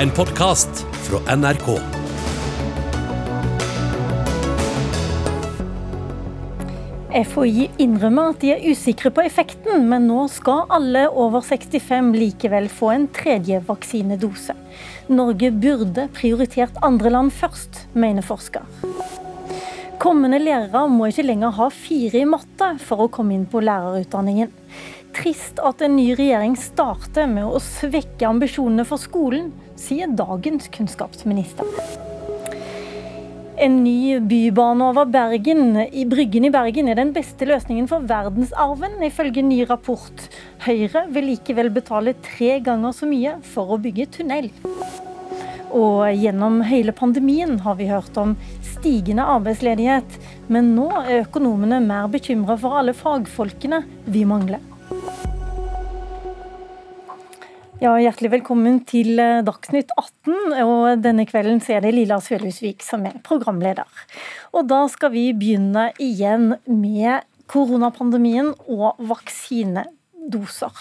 En podkast fra NRK. FHI innrømmer at de er usikre på effekten, men nå skal alle over 65 likevel få en tredje vaksinedose. Norge burde prioritert andre land først, mener forsker. Kommende lærere må ikke lenger ha fire i matte for å komme inn på lærerutdanningen. Trist at en ny regjering starter med å svekke ambisjonene for skolen, sier dagens kunnskapsminister. En ny bybane over Bergen, i Bryggen i Bergen er den beste løsningen for verdensarven, ifølge ny rapport. Høyre vil likevel betale tre ganger så mye for å bygge tunnel. Og gjennom hele pandemien har vi hørt om stigende arbeidsledighet, men nå er økonomene mer bekymra for alle fagfolkene vi mangler. Ja, Hjertelig velkommen til eh, Dagsnytt 18. og Denne kvelden er det Lilla Sølhusvik som er programleder. Og Da skal vi begynne igjen med koronapandemien og vaksine doser.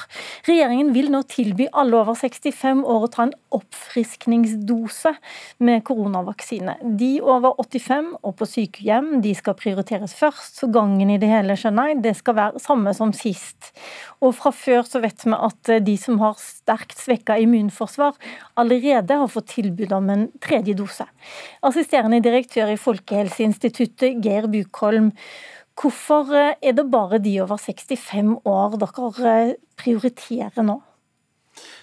Regjeringen vil nå tilby alle over 65 år å ta en oppfriskningsdose med koronavaksine. De over 85 og på sykehjem de skal prioriteres først, så gangen i det hele skjønner jeg, det skal være samme som sist. Og fra før så vet vi at de som har sterkt svekka immunforsvar, allerede har fått tilbud om en tredje dose. Assisterende direktør i Folkehelseinstituttet, Geir Bukholm. Hvorfor eh, er det bare de over 65 år dere eh, prioriterer nå?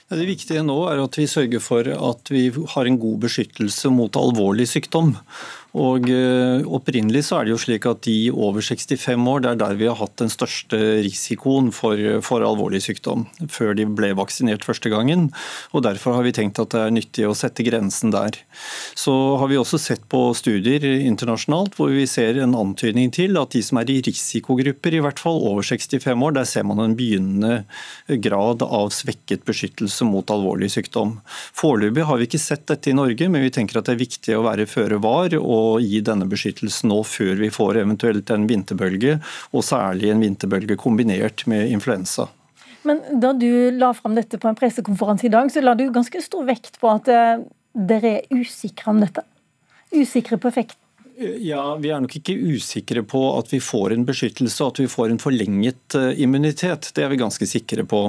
Det viktige nå er at vi sørger for at vi har en god beskyttelse mot alvorlig sykdom. Og eh, Opprinnelig så er det jo slik at de over 65 år, det er der vi har hatt den største risikoen for, for, alvorlig sykdom, før de ble vaksinert første gangen. og Derfor har vi tenkt at det er nyttig å sette grensen der. Så har vi også sett på studier internasjonalt hvor vi ser en antydning til at de som er i risikogrupper, i hvert fall over 65 år, der ser man en begynnende grad av svekket beskyttelse mot alvorlig sykdom. Foreløpig har vi ikke sett dette i Norge, men vi tenker at det er viktig å være føre var. og å gi denne beskyttelsen nå før vi får eventuelt en vinterbølge, og særlig en vinterbølge kombinert med influensa. Men Da du la fram dette på en pressekonferanse i dag, så la du ganske stor vekt på at eh, dere er usikre om dette. Usikre på effekten. Ja, Vi er nok ikke usikre på at vi får en beskyttelse og at vi får en forlenget eh, immunitet. Det er vi ganske sikre på.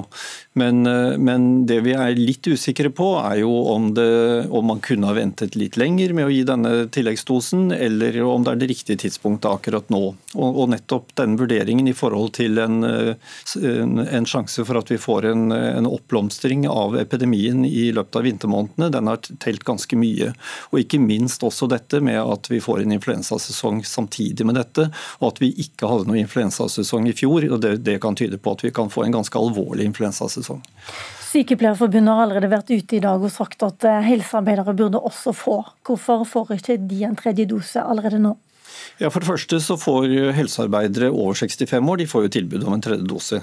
Men, eh, men det vi er litt usikre på, er jo om, det, om, man kunne ha ventet litt lenger med å gi denne tilleggsdosen, eller om det er det riktige tidspunktet akkurat nå. Og, og nettopp den vurderingen i forhold til en, en, en sjanse for at vi får en, en, oppblomstring av epidemien i løpet av vintermånedene, den har telt ganske mye. Og ikke minst også dette med at vi får en influensasesong samtidig med dette, og at vi ikke hadde noe influensasesong i fjor. og det, det kan tyde på at vi kan få en ganske alvorlig influensasesong. Sykepleierforbundet har allerede vært ute i dag og sagt at eh, helsearbeidere burde også få. Hvorfor får ikke de en tredje dose allerede nå? Ja, For det første så får helsearbeidere over 65 år de får jo tilbud om en tredje dose.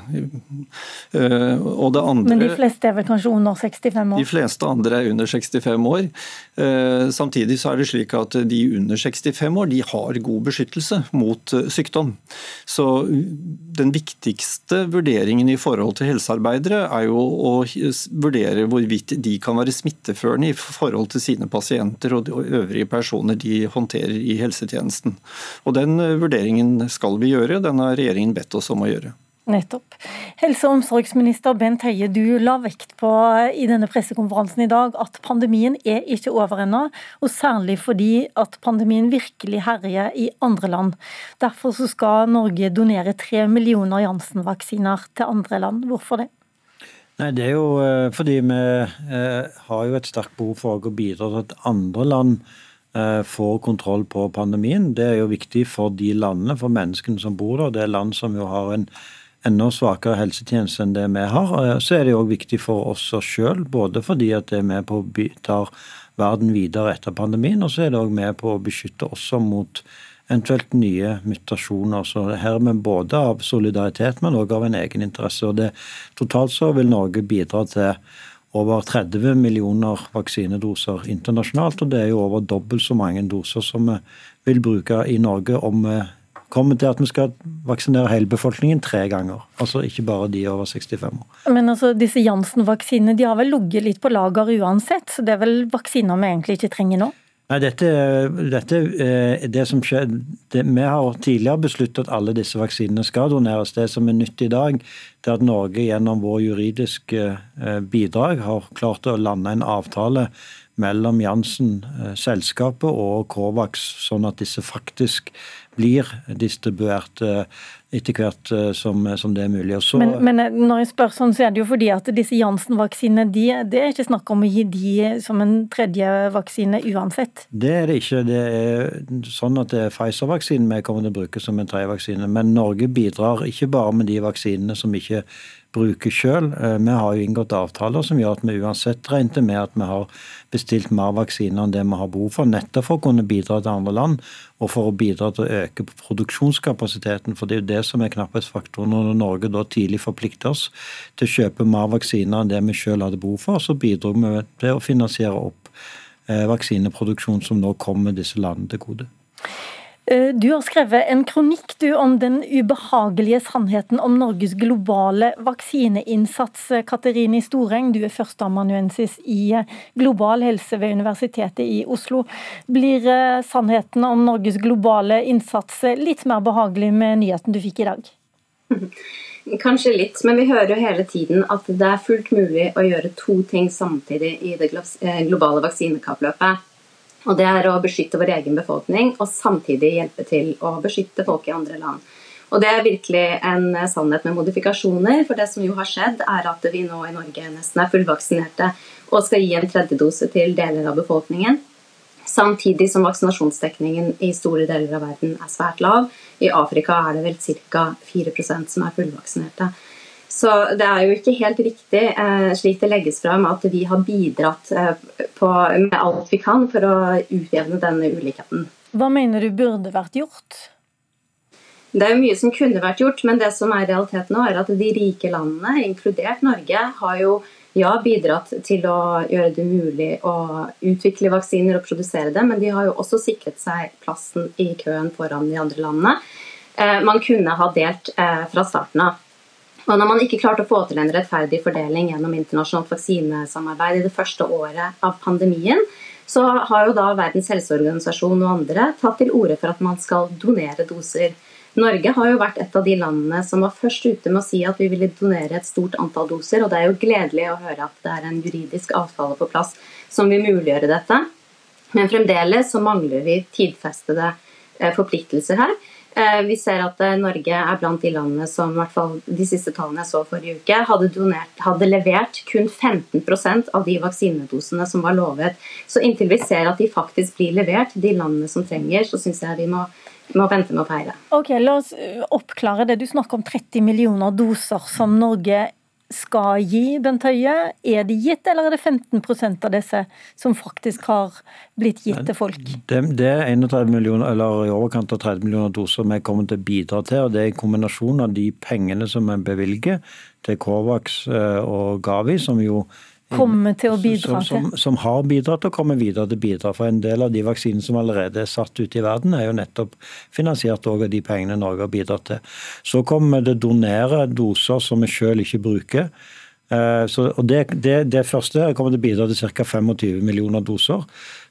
Eh, andre, Men de fleste er vel kanskje under 65 år? De fleste andre er under 65 år. Eh, samtidig så er det slik at de under 65 år de har god beskyttelse mot eh, sykdom. Så den viktigste vurderingen i forhold til helsearbeidere er jo å vurdere hvorvidt de kan være smitteførende i forhold til sine pasienter og de øvrige personer de håndterer i helsetjenesten. Og Den eh, vurderingen skal vi gjøre, den har regjeringen bedt oss om å gjøre. Nettopp. Helse- og omsorgsminister Bent Høie, du la vekt på eh, i denne pressekonferansen i dag at pandemien er ikke over ennå, og særlig fordi at pandemien virkelig herjer i andre land. Derfor skal Norge donere tre millioner Janssen-vaksiner til andre land. Hvorfor det? Nei, Det er jo eh, fordi vi har jo et sterkt behov for å bidra til at andre land får kontroll på pandemien. Det er jo viktig for de landene, for menneskene som bor der. Det er land som jo har en enda svakere helsetjeneste enn det vi har. Eh, så er det òg viktig for oss sjøl, både fordi at det er med på å ta verden videre etter pandemien, og så er det òg med på å beskytte oss mot eventuelt nye mutasjoner. Så her er vi både av solidaritet, men òg av en egen interesse. Og det, totalt så vil Norge bidra til over 30 millioner vaksinedoser internasjonalt. Og det er jo over dobbelt så mange doser som vi vil bruke i Norge om vi kommer til at vi skal vaksinere hele befolkningen tre ganger. Altså ikke bare de over 65 år. Men altså, disse Janssen-vaksinene de har vel ligget litt på lager uansett, så det er vel vaksiner vi egentlig ikke trenger nå? Nei, dette, dette er det som skjedde, Det, vi har tidligere besluttet at alle disse vaksinene skal doneres. Det som er nytt i dag, det er at Norge gjennom vår juridiske eh, bidrag har klart å lande en avtale mellom Janssen-selskapet eh, og Covax, sånn at disse faktisk blir distribuert eh, etter hvert eh, som, som det er mulig. Så, men, men, når jeg spør sånn, så er det jo fordi at disse Janssen-vaksinene de, det er ikke snakk om å gi de som en tredje vaksine uansett? Det er det ikke. Det er sånn at det er Pfizer-vaksinen vi kommer til å bruke som en tredje vaksine. Men Norge bidrar ikke bare med de vaksinene som ikke bruker sjøl. Eh, vi har jo inngått avtaler som gjør at vi uansett regnet med at vi har bestilt mer vaksiner enn det vi har behov for, nettopp for å kunne bidra til andre land, og for å bidra til å øke produksjonskapasiteten. For det er jo det som er knapphetsfaktoren. Når Norge da tidlig forplikter oss til å kjøpe mer vaksiner enn det vi sjøl hadde behov for, så bidro vi til å finansiere opp eh, vaksineproduksjon som nå kommer disse landene til gode. Eh, du har skrevet en kronikk du, om den ubehagelige sannheten om Norges globale vaksineinnsats. Katerine Storeng, du er førsteamanuensis i global helse ved Universitetet i Oslo. Blir eh, sannheten om Norges globale innsats litt mer behagelig med nyheten du fikk i dag? Kanskje litt, men vi hører jo hele tiden at det er fullt mulig å gjøre to ting samtidig i det eh, globale vaksinekappløpet. Og det er å beskytte vår egen befolkning og samtidig hjelpe til å beskytte folk i andre land. Og det er virkelig en sannhet med modifikasjoner, for det som jo har skjedd, er at vi nå i Norge nesten er fullvaksinerte og skal gi en tredjedose til deler av befolkningen. Samtidig som vaksinasjonsdekningen i store deler av verden er svært lav. I Afrika er det vel ca. 4% som er fullvaksinerte. Så det er jo ikke helt riktig, eh, slik det legges fram, at vi har bidratt eh, på, med alt vi kan for å utjevne denne ulikheten. Hva mener du burde vært gjort? Det er mye som kunne vært gjort, men det som er realiteten nå, er at de rike landene, inkludert Norge, har jo ja, bidratt til å gjøre det mulig å utvikle vaksiner og produsere dem, men de har jo også sikret seg plassen i køen foran de andre landene. Eh, man kunne ha delt fra starten av. Og når man ikke klarte å få til en rettferdig fordeling gjennom internasjonalt vaksinesamarbeid i det første året av pandemien, så har jo da Verdens helseorganisasjon og andre tatt til orde for at man skal donere doser. Norge har jo vært et av de landene som var først ute med å si at vi ville donere et stort antall doser, og det er jo gledelig å høre at det er en juridisk avtale på plass som vil muliggjøre dette. Men fremdeles så mangler vi tidfestede eh, forpliktelser her. Eh, vi ser at eh, Norge er blant de landene som i hvert fall de siste tallene jeg så forrige uke, hadde, donert, hadde levert kun 15% av de vaksinedosene som var lovet. Så inntil vi ser at de faktisk blir levert, de landene som trenger, så syns jeg vi må, må vente med å feire. Ok, La oss oppklare det. Du snakker om 30 millioner doser som Norge skal gi, Bent Høie? Er de gitt, eller er det 15% av disse som faktisk har blitt gitt til folk? Det, det er 31 millioner, eller i overkant av 30 millioner doser vi kommer til å bidra til. og Det er en kombinasjon av de pengene som vi bevilger til Covax eh, og Gavi, som jo kommer til å bidra til? Som, som, har bidratt og kommer videre til å bidra. For en del av de vaksinene som allerede er satt ut i verden, er jo nettopp finansiert av de pengene Norge har bidratt til. Så kommer det donere doser som vi sjøl ikke bruker. Eh, så, og det, det, det, første kommer til å bidra til ca. 25 millioner doser.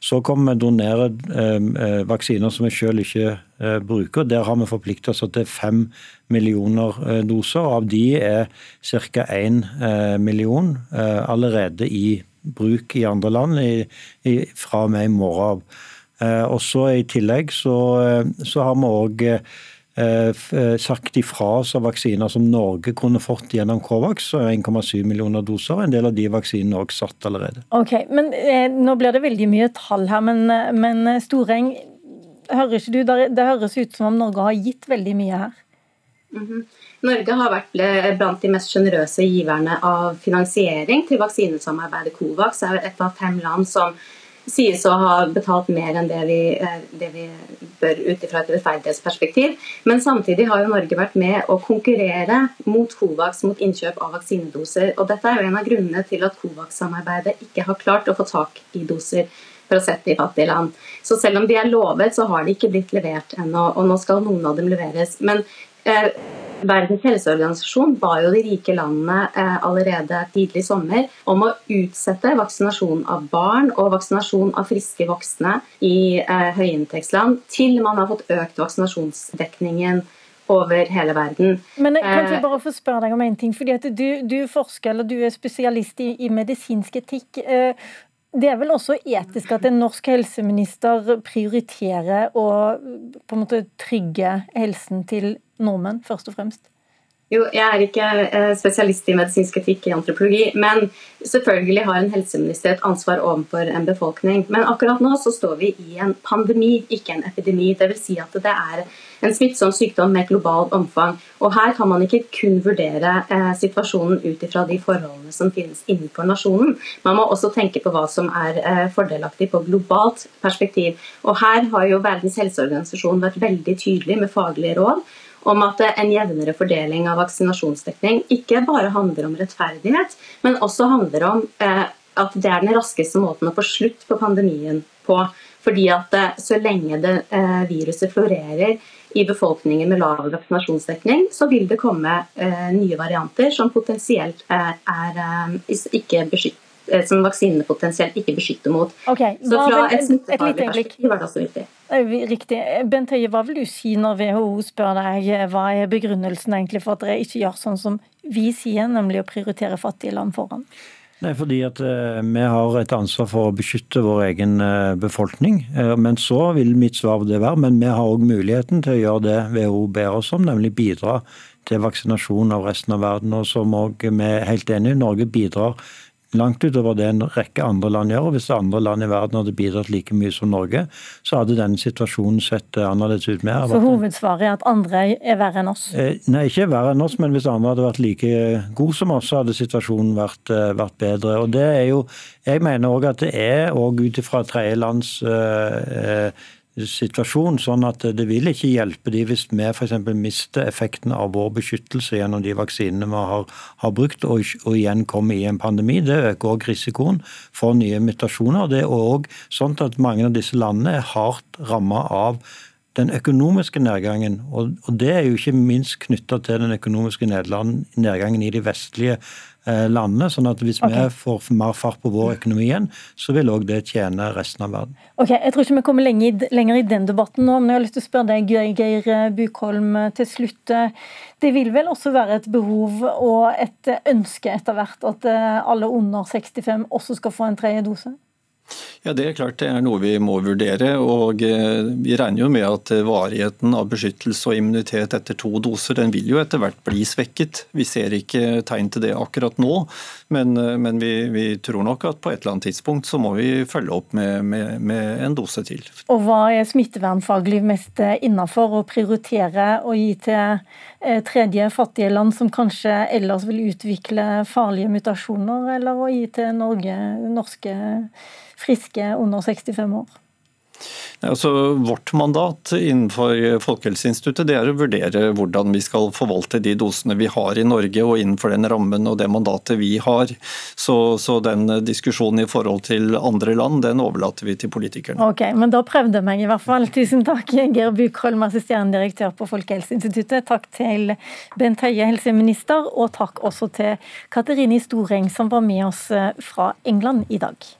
Så kommer vi å donere eh, eh, vaksiner som vi selv ikke eh, bruker. Der har vi forpliktet oss til 5 millioner eh, doser. Av de er ca. 1 eh, million allerede i bruk i andre land i, i, fra og med i morgen av. Og så I tillegg så, så har vi òg sagt ifra av vaksiner som Norge kunne fått gjennom Covax, 1,7 millioner doser. En del av de vaksinene er også satt allerede. Ok, men eh, Nå blir det veldig mye tall her, men, men Storeng, hører ikke du, det høres ut som om Norge har gitt veldig mye her? Mm -hmm. Norge har vært blant de mest sjenerøse giverne av finansiering til vaksinesamarbeidet Covax. er et av fem land som sies å ha betalt mer enn det vi, eh, det vi bør ut fra et rettferdighetsperspektiv. Men samtidig har jo Norge vært med å konkurrere mot Covax mot innkjøp av vaksinedoser. Og dette er jo en av grunnene til at Covax-samarbeidet ikke har klart å få tak i doser. for å sette i fattige land. Så selv om de er lovet, så har de ikke blitt levert ennå, og nå skal noen av dem leveres. Men eh, Verdens helseorganisasjon ba jo de rike landene eh, allerede tidlig i sommer om å utsette vaksinasjon av barn og vaksinasjon av friske voksne i eh, høyinntektsland til man har fått økt vaksinasjonsdekningen over hele verden. Men jeg kan ikke bare få spørre deg om en ting, fordi at du, du forsker, eller du er spesialist i, i medisinsk etikk. Det er vel også etisk at en norsk helseminister prioriterer å på en måte trygge helsen til nordmenn, først og fremst? Jo, jeg er ikke eh, spesialist i medisinsk etikk i antropologi, men selvfølgelig har en helseminister et ansvar overfor en befolkning. Men akkurat nå så står vi i en pandemi, ikke en epidemi. Dvs. Si at det er en smittsom sykdom med globalt omfang. Og her kan man ikke kun vurdere eh, situasjonen ut ifra de forholdene som finnes innenfor nasjonen. Man må også tenke på hva som er eh, fordelaktig på globalt perspektiv. Og her har jo Verdens helseorganisasjon vært veldig tydelig med faglige råd om at en jevnere fordeling av vaksinasjonsdekning ikke bare handler om rettferdighet, men også handler om eh, at det er den raskeste måten å få slutt på pandemien på. Fordi at eh, så lenge det, eh, viruset florerer i befolkningen med lav vaksinasjonsdekning, så vil det komme nye varianter som potensielt er, er ikke beskyttet som vaksinene potensielt ikke beskytter mot. Okay, så fra et smittefaglig perspektiv var det også viktig. Riktig. Bent Høie, hva vil du si når WHO spør deg hva er begrunnelsen egentlig for at dere ikke gjør sånn som vi sier, nemlig å prioritere fattige land foran? Nei, fordi at uh, Vi har et ansvar for å beskytte vår egen uh, befolkning. Men så vil mitt svar på det være, men vi har òg muligheten til å gjøre det WHO ber oss om, nemlig bidra til vaksinasjon av resten av verden. Og som også vi er helt enige i, Norge bidrar langt utover det en rekke andre land gjør. og Hvis andre land i verden hadde bidratt like mye som Norge, så hadde denne situasjonen sett eh, annerledes ut. Mer. Så hovedsvaret er at andre er verre enn oss? Eh, nei, ikke verre enn oss, men hvis andre hadde vært like gode som oss, så hadde situasjonen vært, eh, vært bedre. Og det er jo, Jeg mener òg at det er òg ut ifra tredjelands eh, situasjon, sånn at det vil ikke hjelpe de hvis vi f.eks. mister effekten av vår beskyttelse gjennom de vaksinene vi har, har brukt, og, og, igjen kommer i en pandemi. Det øker òg risikoen for nye mutasjoner. Det er òg sånn at mange av disse landene er hardt ramma av den økonomiske nedgangen, og, og det er jo ikke minst knytta til den økonomiske nedgangen i de vestlige Eh, landene. sånn at hvis okay. vi får mer fart på vår økonomi igjen, så vil òg det tjene resten av verden. Ok, Jeg tror ikke vi kommer lenger, lenger i den debatten nå, men jeg har lyst til å spørre deg, Geir Bukholm, til slutt. Det vil vel også være et behov og et ønske etter hvert at eh, alle under 65 også skal få en tredje dose? Ja, Det er klart det er noe vi må vurdere. og eh, Vi regner jo med at varigheten av beskyttelse og immunitet etter to doser den vil jo etter hvert bli svekket. Vi ser ikke tegn til det akkurat nå, men, eh, men vi, vi, tror nok at på et eller annet tidspunkt så må vi følge opp med, med, med en dose til. Og Hva er smittevernfaglig mest innafor å prioritere å gi til eh, tredje fattige land som kanskje ellers vil utvikle farlige mutasjoner, eller å gi til Norge, norske friske under 65 år? Altså, vårt mandat innenfor Folkehelseinstituttet det er å vurdere hvordan vi skal forvalte de dosene vi har i Norge, og innenfor den rammen og det mandatet vi har. Så, så den diskusjonen i forhold til andre land, den overlater vi til politikerne. Ok, men Da prøvde jeg meg i hvert fall. Tusen takk, Geir Bukholm, assisterende direktør på Folkehelseinstituttet. Takk til Bent Høie, helseminister, og takk også til Katerine Storeng, som var med oss fra England i dag.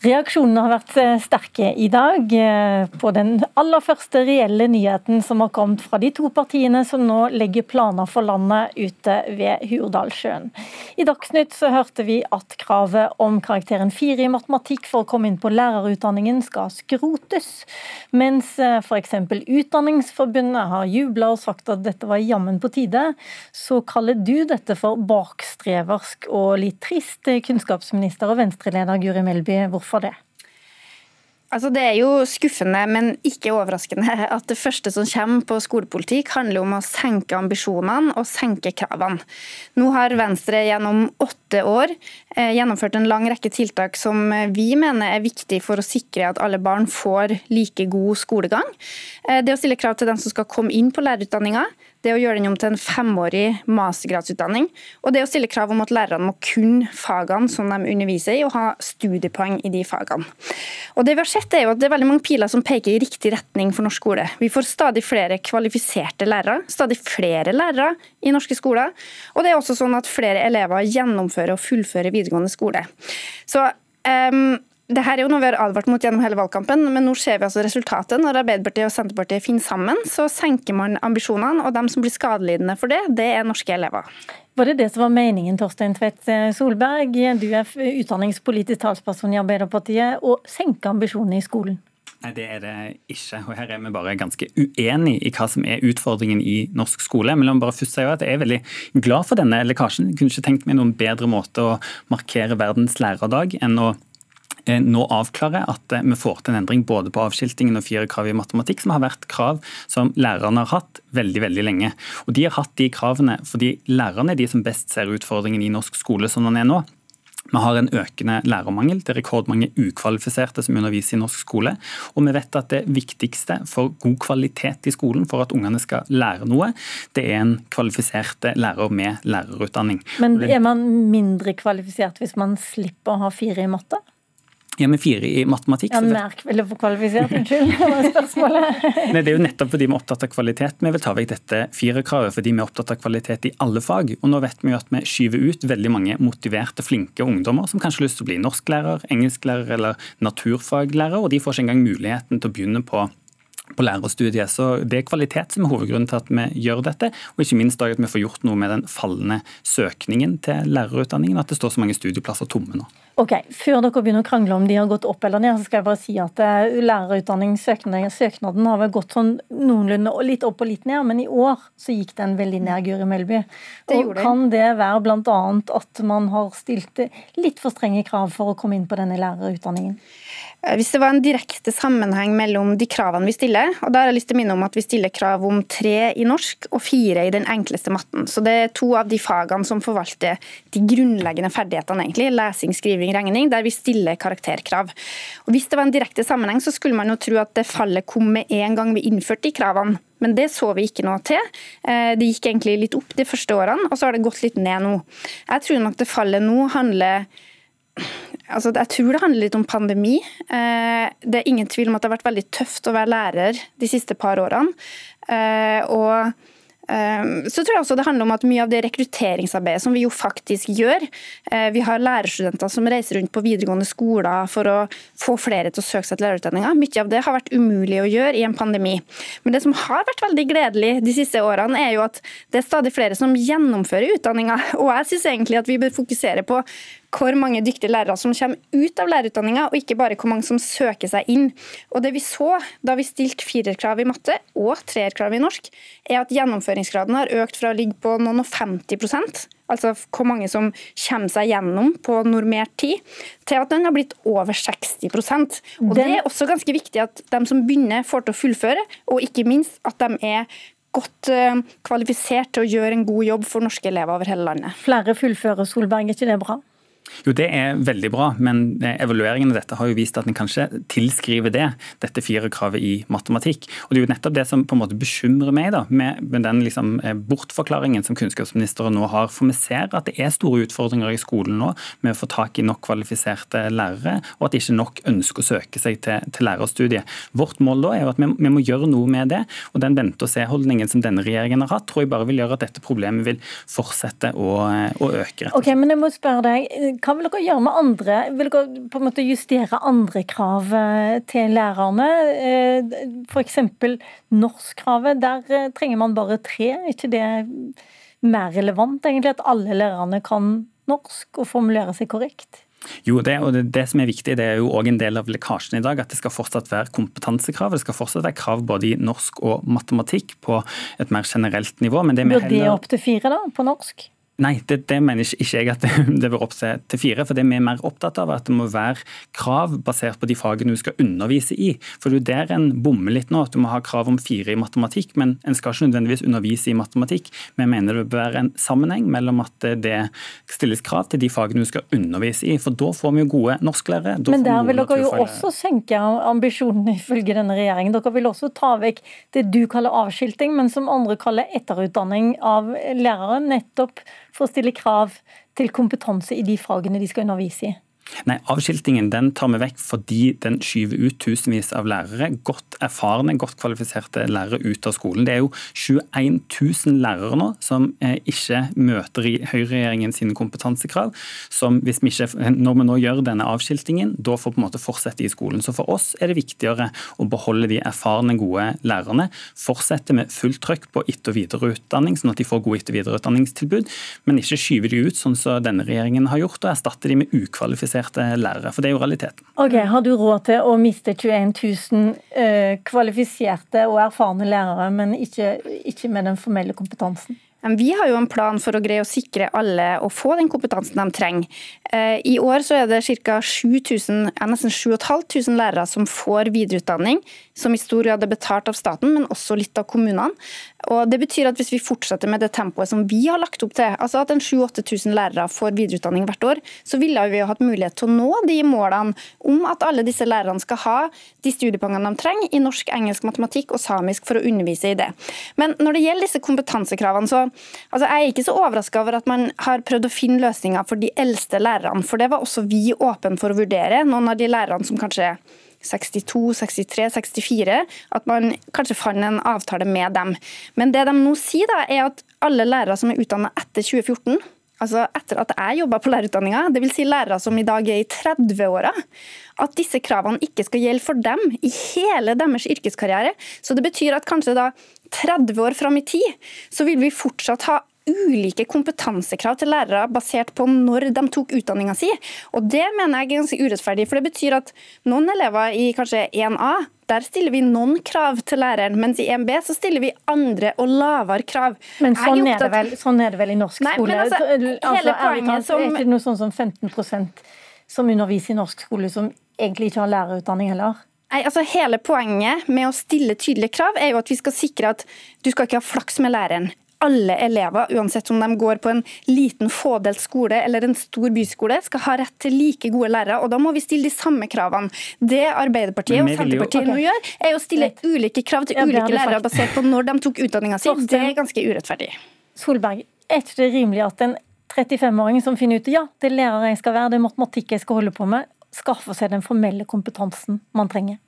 Reaksjonene har vært eh, sterke i dag eh, på den aller første reelle nyheten som har kommet fra de to partiene som nå legger planer for landet ute ved Hurdalssjøen. I Dagsnytt så hørte vi at kravet om karakteren fire i matematikk for å komme inn på lærerutdanningen skal skrotes, mens eh, f.eks. Utdanningsforbundet har jubla og sagt at dette var jammen på tide, så kaller du dette for bakstreversk og litt trist, kunnskapsminister og venstreleder Guri Melby. Hvorfor for det? Altså Det er jo skuffende, men ikke overraskende at det første som kommer på skolepolitikk, handler om å senke ambisjonene og senke kravene. Nå har Venstre gjennom åtte år eh, gjennomført en lang rekke tiltak som vi mener er viktig for å sikre at alle barn får like god skolegang. Eh, det å stille krav til dem som skal komme inn på lærerutdanninga, det å gjøre den om til en femårig mastergradsutdanning, og det å stille krav om at lærerne må kunne fagene som de underviser i, og ha studiepoeng i de fagene. Og det vi har sett er jo at det er veldig mange piler som peker i riktig retning for norsk skole. Vi får stadig flere kvalifiserte lærere, stadig flere lærere i norske skoler, og det er også sånn at flere elever gjennomfører og fullfører videregående skole. Så um, det her er jo noe vi har advart mot gjennom hele valgkampen, men nå ser vi altså resultatet. Når Arbeiderpartiet og Senterpartiet finner sammen, så senker man ambisjonene, og dem som blir skadelidende for det, det er norske elever. Var det det som var meningen, Torstein Tvedt Solberg? Du er utdanningspolitisk talsperson i Arbeiderpartiet, å senke ambisjonene i skolen? Nei, det er det ikke. og Her er vi bare ganske uenige i hva som er utfordringen i norsk skole. Men la meg bare først si at Jeg er veldig glad for denne lekkasjen. Jeg kunne ikke tenkt meg noen bedre måte å markere verdens lærerdag enn å nå avklarer at eh, vi får til en endring både på avskiltingen og fire krav i matematikk, som har vært krav som lærerne har hatt veldig veldig lenge. Og De har hatt de kravene fordi lærerne er de som best ser utfordringen i norsk skole som den er nå. Vi har en økende lærermangel. Det er rekordmange ukvalifiserte som underviser i norsk skole. Og vi vet at det viktigste for god kvalitet i skolen, for at ungene skal lære noe, det er en kvalifisert lærer med lærerutdanning. Men er man mindre kvalifisert hvis man slipper å ha fire i matte? Ja, med fire i matematikk. Ja, Merk eller for kvalifisert, unnskyld. spørsmålet. Nei, Det er jo nettopp fordi vi er opptatt av kvalitet. Vi vil ta vekk dette firerkravet fordi vi er opptatt av kvalitet i alle fag. Og nå vet vi jo at vi skyver ut veldig mange motiverte, flinke ungdommer som kanskje har lyst til å bli norsklærer, engelsklærer eller naturfaglærer, og de får ikke engang muligheten til å begynne på på lærerstudiet. Så Det er kvalitet som er hovedgrunnen til at vi gjør dette, og ikke minst at vi får gjort noe med den fallende søkningen til lærerutdanningen, at det står så mange studieplasser tomme nå. Ok, Før dere begynner å krangle om de har gått opp eller ned, så skal jeg bare si at eh, lærerutdanningssøknaden har vel gått sånn noenlunde litt opp og litt ned, men i år så gikk den veldig ned, Guri Melby. Og Kan det være bl.a. at man har stilt litt for strenge krav for å komme inn på denne lærerutdanningen? Eh, hvis det var en direkte sammenheng mellom de kravene vi stiller, og da har jeg lyst til å minne om at vi stiller krav om tre i norsk og fire i den enkleste matten. Så det er to av de fagene som forvalter de grunnleggende ferdighetene, egentlig. Lesing, skriving, regning, der vi stiller karakterkrav. Og Hvis det var en direkte sammenheng, så skulle man jo tro at det fallet kom med en gang vi innførte de kravene. Men det så vi ikke noe til. Eh, det gikk egentlig litt opp de første årene, og så har det gått litt ned nå. Jeg tror nok det fallet nå handler Altså, jeg tror det handler litt om pandemi. Eh, det er ingen tvil om at det har vært veldig tøft å være lærer de siste par årene. Eh, og så tror jeg også det handler om at mye av det rekrutteringsarbeidet som vi jo faktisk gjør eh, Vi har lærerstudenter som reiser rundt på videregående skoler for å få flere til å søke seg til lærerutdanninga. Mye av det har vært umulig å gjøre i en pandemi. Men det som har vært veldig gledelig de siste årene, er jo at det er stadig flere som gjennomfører utdanninga. Og jeg syns egentlig at vi bør fokusere på hvor mange dyktige lærere som kommer ut av lærerutdanninga, og ikke bare hvor mange som søker seg inn. Og det vi så da vi stilte firerkrav i matte og treerkrav i norsk, er at gjennomføringsgraden har økt fra å ligge på noen og 50% altså hvor mange som kommer seg gjennom på normert tid, til at den har blitt over 60% Og Det er også ganske viktig at de som begynner, får til å fullføre, og ikke minst at de er godt eh, kvalifisert til å gjøre en god jobb for norske elever over hele landet. Flere fullfører, Solberg, er ikke det bra? Jo, Det er veldig bra, men evalueringen av dette har jo vist at en kanskje tilskriver det, dette firerkravet i matematikk. Og Det er jo nettopp det som på en måte bekymrer meg da, med, med den liksom eh, bortforklaringen som kunnskapsministeren nå har. For vi ser at det er store utfordringer i skolen nå med å få tak i nok kvalifiserte lærere, og at ikke nok ønsker å søke seg til, til lærerstudiet. Vårt mål da er jo at vi, vi må gjøre noe med det, og den vente-og-se-holdningen som denne regjeringen har hatt, tror jeg bare vil gjøre at dette problemet vil fortsette å, å øke. Ok, men jeg må spørre deg, hva vil dere gjøre med andre? Vil dere på en måte justere andre krav eh, til lærerne? Eh, F.eks. norskkravet. Der eh, trenger man bare tre. Er ikke det mer relevant egentlig at alle lærerne kan norsk og formulere seg korrekt? Jo, det, og det, det, som er viktig, det er jo også en del av lekkasjen i dag, at det skal fortsatt være kompetansekrav. Det skal fortsatt være krav både i norsk og matematikk på et mer generelt nivå. Men det Blir det opp til fire da, på norsk? Nei, det, det, mener ikke jeg at det, det bør oppse til fire. For det vi er mer opptatt av, at det må være krav basert på de fagene du skal undervise i. For det er der en bommer litt nå, at du må ha krav om fire i matematikk, men en skal ikke nødvendigvis undervise i matematikk. Vi mener det bør være en sammenheng mellom at det stilles krav til de fagene du skal undervise i. For da får vi jo gode norsklærere. Men der vil dere jo også senke ambisjonene ifølge denne regjeringen. Dere vil også ta vekk det du kaller avskilting, men som andre kaller etterutdanning av lærere. nettopp for å stille krav til kompetanse i de fagene de skal undervise i? Nei, Avskiltingen den tar vi vekk fordi den skyver ut tusenvis av lærere, godt erfarne, godt kvalifiserte lærere ut av skolen. Det er jo 21 000 lærere nå som eh, ikke møter i høyreregjeringen sine kompetansekrav. som hvis vi ikke, Når vi nå gjør denne avskiltingen, da får på en måte fortsette i skolen. Så For oss er det viktigere å beholde de erfarne, gode lærerne. Fortsette med fullt trøkk på etter- og videreutdanning, sånn at de får gode etter- og videreutdanningstilbud. Men ikke skyve de ut sånn som denne regjeringen har gjort, og erstatte de med ukvalifiserte kvalifiserte lærere. For det er jo realiteten. Ok, Har du råd til å miste 21 000 uh, kvalifiserte og erfarne lærere, men ikke, ikke med den formelle kompetansen? Vi har jo en plan for å greie å sikre alle å få den kompetansen de trenger. Eh, I år så er det ca. 7500 lærere som får videreutdanning, som i stor grad er betalt av staten, men også litt av kommunene. Og det betyr at Hvis vi fortsetter med det tempoet som vi har lagt opp til, altså at en 7000-8000 lærere får videreutdanning hvert år, så ville vi jo hatt mulighet til å nå de målene om at alle disse lærerne skal ha de studiepoengene de trenger i norsk, engelsk, matematikk og samisk for å undervise i det. Men når det gjelder disse kompetansekravene, så altså jeg er ikke så overraska over at man har prøvd å finne løsninger for de eldste lærerne, for det var også vi åpne for å vurdere. Noen av de lærerne som kanskje 62, 63, 64, at man kanskje fant en avtale med dem. Men det de nå sier, da, er at alle lærere som er utdanna etter 2014, altså etter at jeg jobba på lærerutdanninga, dvs. Si lærere som i dag er i 30-åra, at disse kravene ikke skal gjelde for dem i hele deres yrkeskarriere. Så det betyr at kanskje da 30 år fram i tid, så vil vi fortsatt ha ulike kompetansekrav til lærere basert på når de tok utdanninga si. Og Det mener jeg er ganske urettferdig. for Det betyr at noen elever i kanskje 1A der stiller vi noen krav til læreren, mens i 1B så stiller vi andre og lavere krav. Men sånn, er, det vel, sånn er det vel i norsk Nei, skole? Altså, altså, talt, som... Er ikke noe sånn som 15% som underviser i norsk skole, som egentlig ikke har lærerutdanning heller? Nei, altså Hele poenget med å stille tydelige krav er jo at vi skal sikre at du skal ikke ha flaks med læreren alle elever, uansett om de går på en liten fådelt skole eller en stor byskole, skal ha rett til like gode lærere. og Da må vi stille de samme kravene. Det Arbeiderpartiet og Senterpartiet jo... nå gjør, er å stille ulike krav til ulike lærere basert på når de tok utdanninga si. Det er ganske urettferdig. Solberg, er ikke det rimelig at en 35-åring som finner ut ja, det er lærer jeg skal være, det er matematikk jeg skal holde på med, skaffer seg den formelle kompetansen man trenger?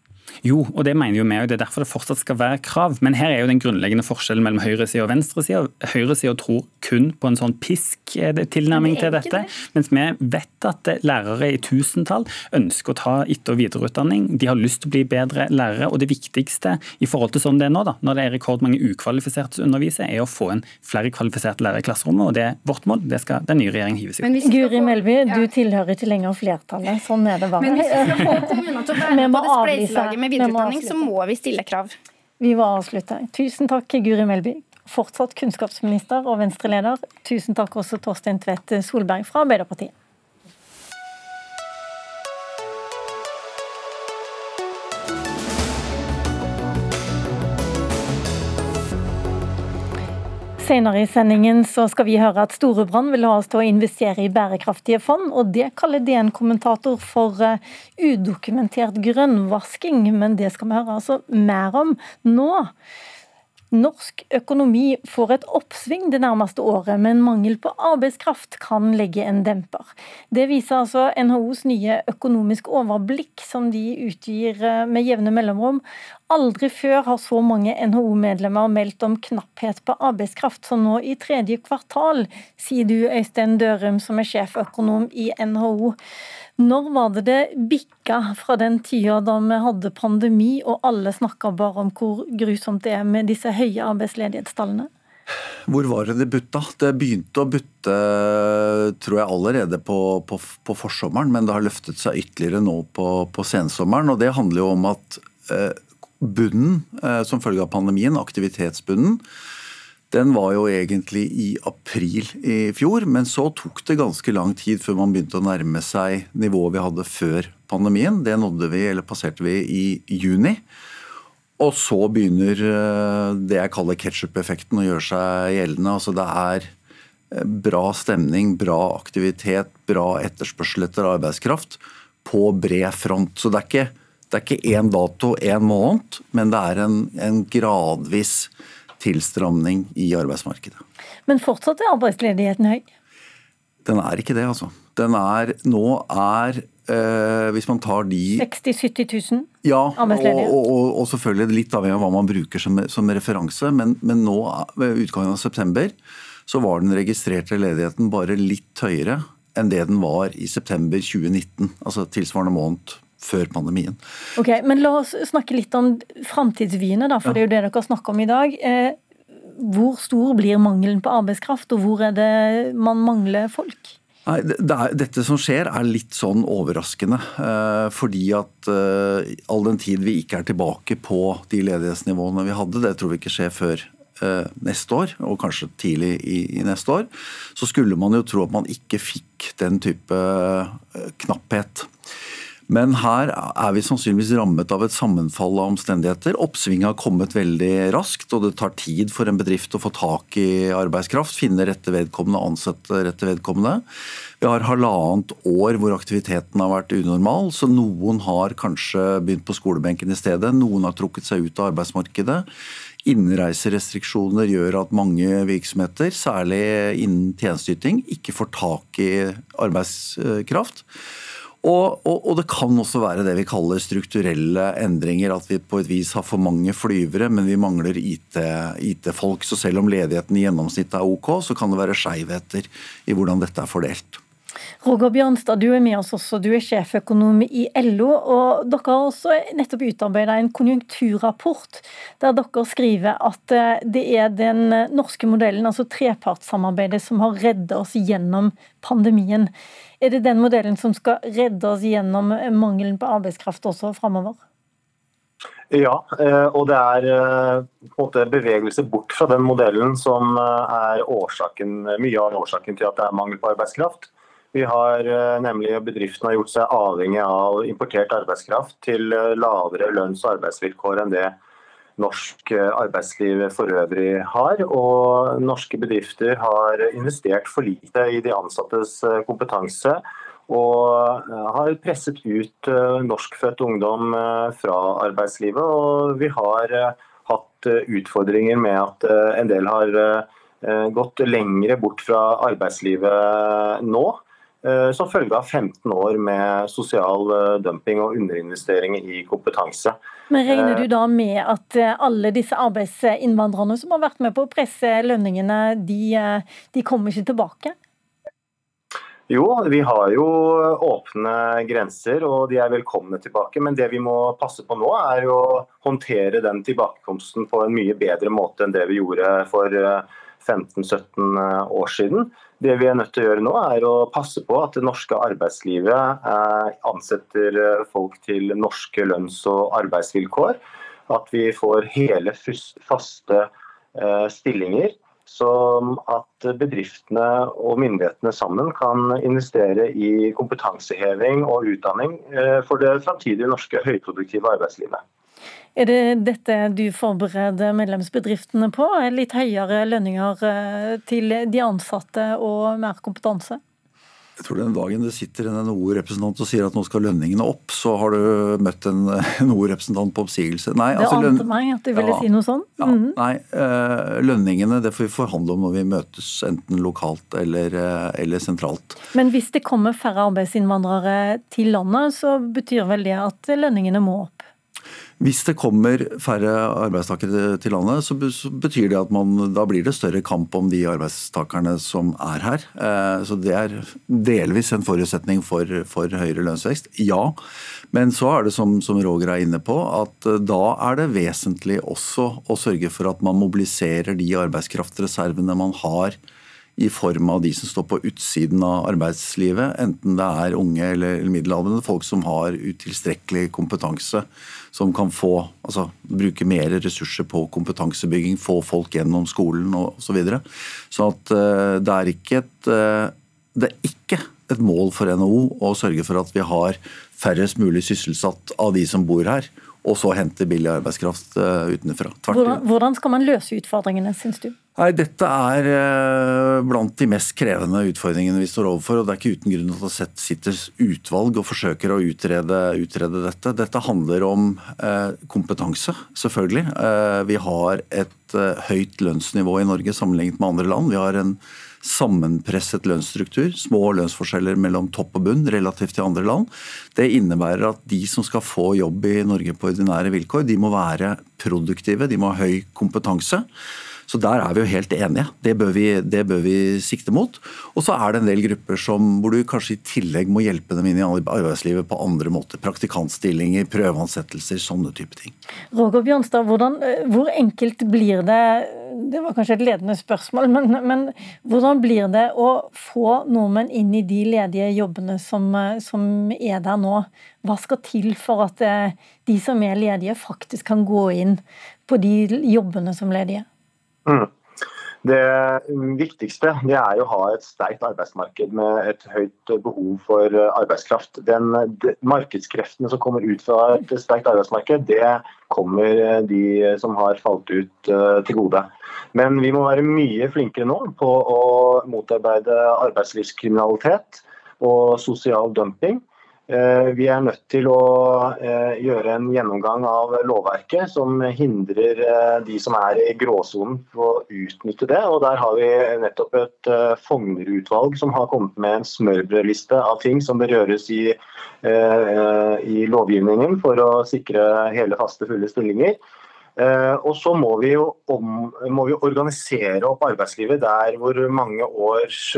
Jo, og det mener jo vi, og det er derfor det fortsatt skal være krav. Men her er jo den grunnleggende forskjellen mellom høyresida og venstresida. Høyresida tror kun på en sånn pisk-tilnærming til dette, mens vi vet at lærere i tusentall ønsker å ta etter- og videreutdanning. De har lyst til å bli bedre lærere, og det viktigste i forhold til sånn det er nå, da, når det er rekordmange ukvalifiserte som underviser, er å få en flere kvalifiserte lærere i klasserommet. og Det er vårt mål. Det skal den nye regjeringen hive seg ut. Guri Melby, du tilhører ikke lenger flertallet. Sånn er det bare. Men hvis vi skal få kommunene til å være med på det spleiselaget med videreutdanning, så må vi stille krav. Vi må avslutte. Tusen takk, Guri Melby, fortsatt kunnskapsminister og Venstre-leder. Tusen takk også Torstein Tvedt Solberg fra Arbeiderpartiet. Senere i sendingen så skal vi høre at Storebrand vil ha oss til å investere i bærekraftige fond, og det kaller DN-kommentator for eh, udokumentert grønnvasking. Men det skal vi høre altså mer om nå. Norsk økonomi får et oppsving det nærmeste året, men mangel på arbeidskraft kan legge en demper. Det viser altså NHOs nye økonomisk overblikk, som de utgir eh, med jevne mellomrom. Aldri før har så mange NHO-medlemmer meldt om knapphet på arbeidskraft som nå i tredje kvartal, sier du Øystein Dørum, som er sjeføkonom i NHO. Når var det det bikka fra den tida da vi hadde pandemi og alle snakka bare om hvor grusomt det er med disse høye arbeidsledighetstallene? Hvor var det det butta? Det begynte å butte tror jeg allerede på, på, på, forsommeren, men det har løftet seg ytterligere nå på, på sensommeren. og Det handler jo om at eh, bunnen eh, som følge av pandemien, aktivitetsbunnen, den var jo egentlig i april i fjor, men så tok det ganske lang tid før man begynte å nærme seg nivået vi hadde før pandemien. Det nådde vi, eller passerte vi i juni. Og så begynner eh, det jeg kaller ketsjup-effekten å gjøre seg gjeldende. Altså det er eh, bra stemning, bra aktivitet, bra etterspørsel etter arbeidskraft på bred front. Så det er ikke, det er ikke én dato, én måned, men det er en, en gradvis tilstramning i arbeidsmarkedet. Men fortsatt er arbeidsledigheten høy? Den er ikke det, altså. Den er Nå er Uh, Hvis man tar de 60 000-70 000 ja, arbeidsledige? Og, og, og, selvfølgelig litt avhengig av hva man bruker som, som referanse. Men, men, nå, ved utgangen av september, så var den registrerte ledigheten bare litt høyere enn det den var i september 2019. Altså tilsvarende måned før pandemien. Ok, men La oss snakke litt om framtidsvyene, for ja. det er jo det dere snakker om i dag. Eh, hvor stor blir mangelen på arbeidskraft, og hvor er det man mangler folk? Nei, det er, Dette som skjer er litt sånn overraskende. Eh, fordi at eh, all den tid vi ikke er tilbake på de ledighetsnivåene vi hadde, det tror vi ikke skjer før eh, neste år, og kanskje tidlig i, i, neste år, så skulle man jo tro at man ikke fikk den type eh, knapphet. Men her er vi sannsynligvis rammet av et sammenfall av omstendigheter. Oppsvinget har kommet veldig raskt, og det tar tid for en bedrift å få tak i arbeidskraft, finne rette vedkommende, ansette rette vedkommende. Vi har halvannet år hvor aktiviteten har vært unormal, så noen har kanskje begynt på skolebenken i stedet. Noen har trukket seg ut av arbeidsmarkedet. Innreiserestriksjoner gjør at mange virksomheter, særlig innen tjenesteyting, ikke får tak i arbeidskraft. Og, og, og, det kan også være det vi kaller strukturelle endringer. At vi på et vis har for mange flyvere, men vi mangler IT-folk. IT så selv om ledigheten i gjennomsnittet er OK, så kan det være skeivheter i hvordan dette er fordelt. Roger Bjørnstad, du er med oss også. Du er sjeføkonom i LO. og Dere har også nettopp utarbeidet en konjunkturrapport der dere skriver at eh, det er den norske modellen, altså trepartssamarbeidet, som har reddet oss gjennom pandemien. Er det den modellen som skal redde oss gjennom mangelen på arbeidskraft også framover? Ja, eh, og det er eh, på en bevegelse bort fra den modellen som eh, er årsaken, mye av årsaken til at det er mangel på arbeidskraft. Vi har nemlig Bedriftene har gjort seg avhengig av importert arbeidskraft til lavere lønns- og arbeidsvilkår enn det norsk eh, arbeidsliv for øvrig har. Og norske bedrifter har investert for lite i de ansattes eh, kompetanse. Og eh, har presset ut norskfødt ungdom fra arbeidslivet. Og vi har hatt utfordringer med at en del har gått lengre bort fra arbeidslivet nå. Eh, som følge av 15 år med sosial eh, dumping og underinvestering i kompetanse. Men Regner du da med at eh, alle disse arbeidsinnvandrerne som har vært med på å presse lønningene, de, de kommer ikke tilbake? Jo, vi har jo åpne grenser og de er velkomne tilbake. Men det vi må passe på nå, er å håndtere den tilbakekomsten på en mye bedre måte enn det vi gjorde for 15-17 år siden. Det vi er nødt til å gjøre nå, er å passe på at det norske arbeidslivet eh, ansetter eh, folk til norske lønns- og arbeidsvilkår. At vi får hele faste eh, stillinger. Som at bedriftene og myndighetene sammen kan investere i kompetanseheving og utdanning for det framtidige norske høyproduktive arbeidslivet. Er det dette du forbereder medlemsbedriftene på? Litt høyere lønninger eh, til de ansatte og mer kompetanse? Jeg tror Den dagen det sitter en NHO-representant og sier at nå skal lønningene opp, så har du møtt en NHO-representant på oppsigelse. Nei, det altså, ante meg at du ville ja, si noe sånt. Ja, mm -hmm. Nei, eh, lønningene det får vi forhandle om når vi møtes enten lokalt eller, eh, eller sentralt. Men hvis det kommer færre arbeidsinnvandrere til landet, så betyr vel det at lønningene må opp? Hvis det kommer færre arbeidstakere til landet, så betyr det at man, da blir det større kamp om de arbeidstakerne som er her. Eh, så det er delvis en forutsetning for, for høyere lønnsvekst. Ja, men så er det som, som Roger er inne på, at eh, da er det vesentlig også å sørge for at man mobiliserer de arbeidskraftreservene man har i form av de som står på utsiden av arbeidslivet, enten det er unge eller middelaldrende, folk som har utilstrekkelig kompetanse, som kan få, altså, bruke mer ressurser på kompetansebygging, få folk gjennom skolen osv. Så, videre. så at uh, det er ikke et uh, det er ikke et mål for NHO å sørge for at vi har færrest mulig sysselsatt av de som bor her, og så hente billig arbeidskraft eh, utenfra. Hvordan, hvordan, skal man løse utfordringene, syns du? Nei, Dette er eh, blant de mest krevende utfordringene vi står overfor. og Det er ikke uten grunn at det sitter utvalg og forsøker å utrede, utrede dette. Dette handler om eh, kompetanse, selvfølgelig. Vi har et høyt lønnsnivå i Norge sammenlignet med andre land. Vi har en sammenpresset lønnsstruktur, små lønnsforskjeller mellom topp og bunn relativt til andre land. Det innebærer at de som skal få jobb i Norge på ordinære vilkår, de må være produktive, de må ha høy kompetanse. Så der er vi jo helt enige. Det bør vi, det bør vi sikte mot. Og så er det en del grupper som, hvor du kanskje i tillegg må hjelpe dem inn i arbeidslivet på andre måter. Praktikantstillinger, prøveansettelser, sånne type ting. Roger Bjørnstad, hvordan, eh, hvor enkelt blir det det var kanskje et ledende spørsmål, men, men, hvordan blir det å få nordmenn inn i de ledige jobbene som, eh, som, er der nå? Hva skal til for at eh, de som er ledige, faktisk kan gå inn på de jobbene som ledige? Mm. Det viktigste det er å ha et sterkt arbeidsmarked med et høyt behov for arbeidskraft. Den, de, markedskreftene som kommer ut fra et sterkt arbeidsmarked, det kommer de som har falt ut uh, til gode. Men vi må være mye flinkere nå på å motarbeide arbeidslivskriminalitet og sosial dumping. Eh, vi er nødt til å eh, gjøre en gjennomgang av lovverket som hindrer eh, de som er i gråsonen å utnytte det. Og Der har vi nettopp et Fogner-utvalg som har kommet med en smørbrødliste av ting som bør gjøres i, i lovgivningen for å sikre hele, faste, fulle stillinger. Og så må vi jo om, må vi organisere opp arbeidslivet der hvor mange års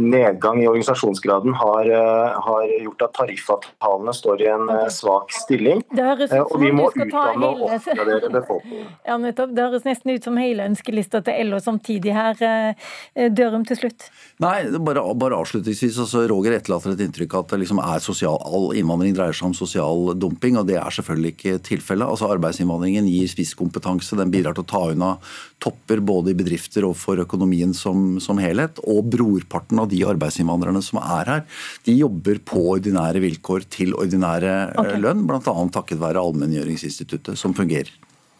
nedgang i organisasjonsgraden har, eh, har, gjort at tariffavtalene står i en eh, svak stilling. og vi må utdanne og oppgradere befolkningen. Ja. Det høres nesten ut som hele ønskelista til LO samtidig her. Dørum til slutt. Nei, bare, bare avslutningsvis. Altså, Roger etterlater et inntrykk at det liksom er sosial, all innvandring dreier seg om sosial dumping, og det er selvfølgelig ikke tilfellet. Altså, arbeidsinnvandringen gir spisskompetanse, den bidrar til å ta unna topper både i bedrifter og for økonomien som, som helhet. Og brorparten av de arbeidsinnvandrerne som er her, de jobber på ordinære vilkår til ordinære eh, okay. lønn, bl.a. takket være allmenngjøringsinstituttet, som fungerer.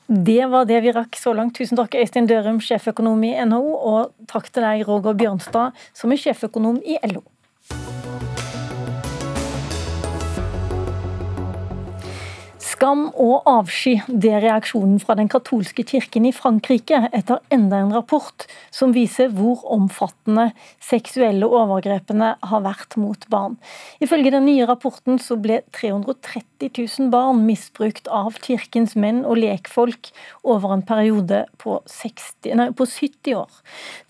Det var det vi rakk så langt. Tusen takk, Øystein Dørum, sjeføkonom i NHO, og takk til deg, Roger Bjørnstad, som er sjeføkonom i LO. Skam og avsky, det er reaksjonen fra den katolske kirken i Frankrike etter enda en rapport som viser hvor omfattende seksuelle overgrepene har vært mot barn. Ifølge den nye rapporten så ble 330 000 barn misbrukt av kirkens menn og lekfolk over en periode på, 60, nei, på 70 år.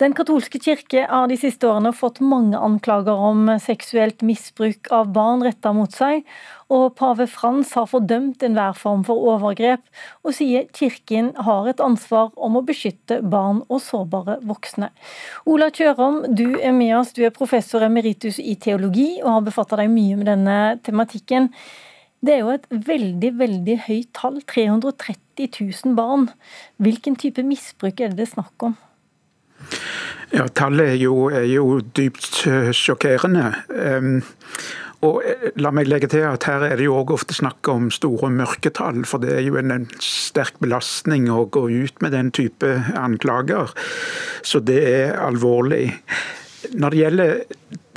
Den katolske kirke har de siste årene fått mange anklager om seksuelt misbruk av barn retta mot seg, og pave Frans har fordømt enhver form for overgrep, og sier kirken har et ansvar om å beskytte barn og sårbare voksne. Ola Kjørom, du er med oss, du er professor emeritus i teologi og har befatta deg mye med denne tematikken. Det er jo et veldig, veldig høyt tall. 330 000 barn. Hvilken type misbruk er det det er snakk om? Ja, Tallet er jo, er jo dypt eh, sjokkerende. Um, og eh, la meg legge til at Her er det jo også ofte snakk om store mørketall, for det er jo en, sterk belastning å gå ut med den type anklager. Så det er alvorlig. Når det gjelder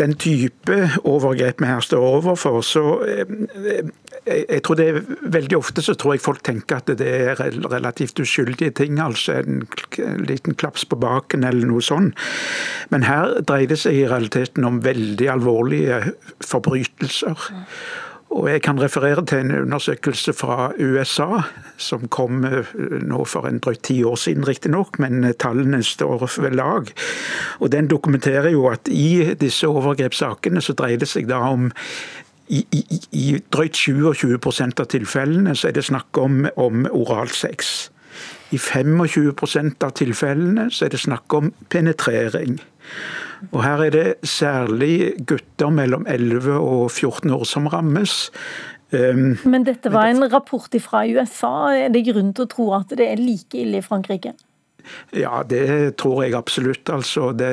den type overgrep vi her står overfor, så eh, jeg tror det er Veldig ofte så tror jeg folk tenker at det er relativt uskyldige ting. altså En liten klaps på baken eller noe sånt. Men her dreier det seg i realiteten om veldig alvorlige forbrytelser. Og Jeg kan referere til en undersøkelse fra USA som kom eh, nå for en drøyt ti år siden, riktignok, men tallene står ved lag. Og Den dokumenterer jo at i disse overgrepssakene så dreier det seg da om i, i, i drøyt 27 av tilfellene så er det snakk om, om oralsex. I 25% av tilfellene så er det snakk om penetrering. Og Her er det særlig gutter mellom 11 og 14 år som rammes. Um, Men dette var en rapport fra USA. Er det grunn til å tro at det er like ille i Frankrike? Ja, det tror jeg absolutt. Altså, det,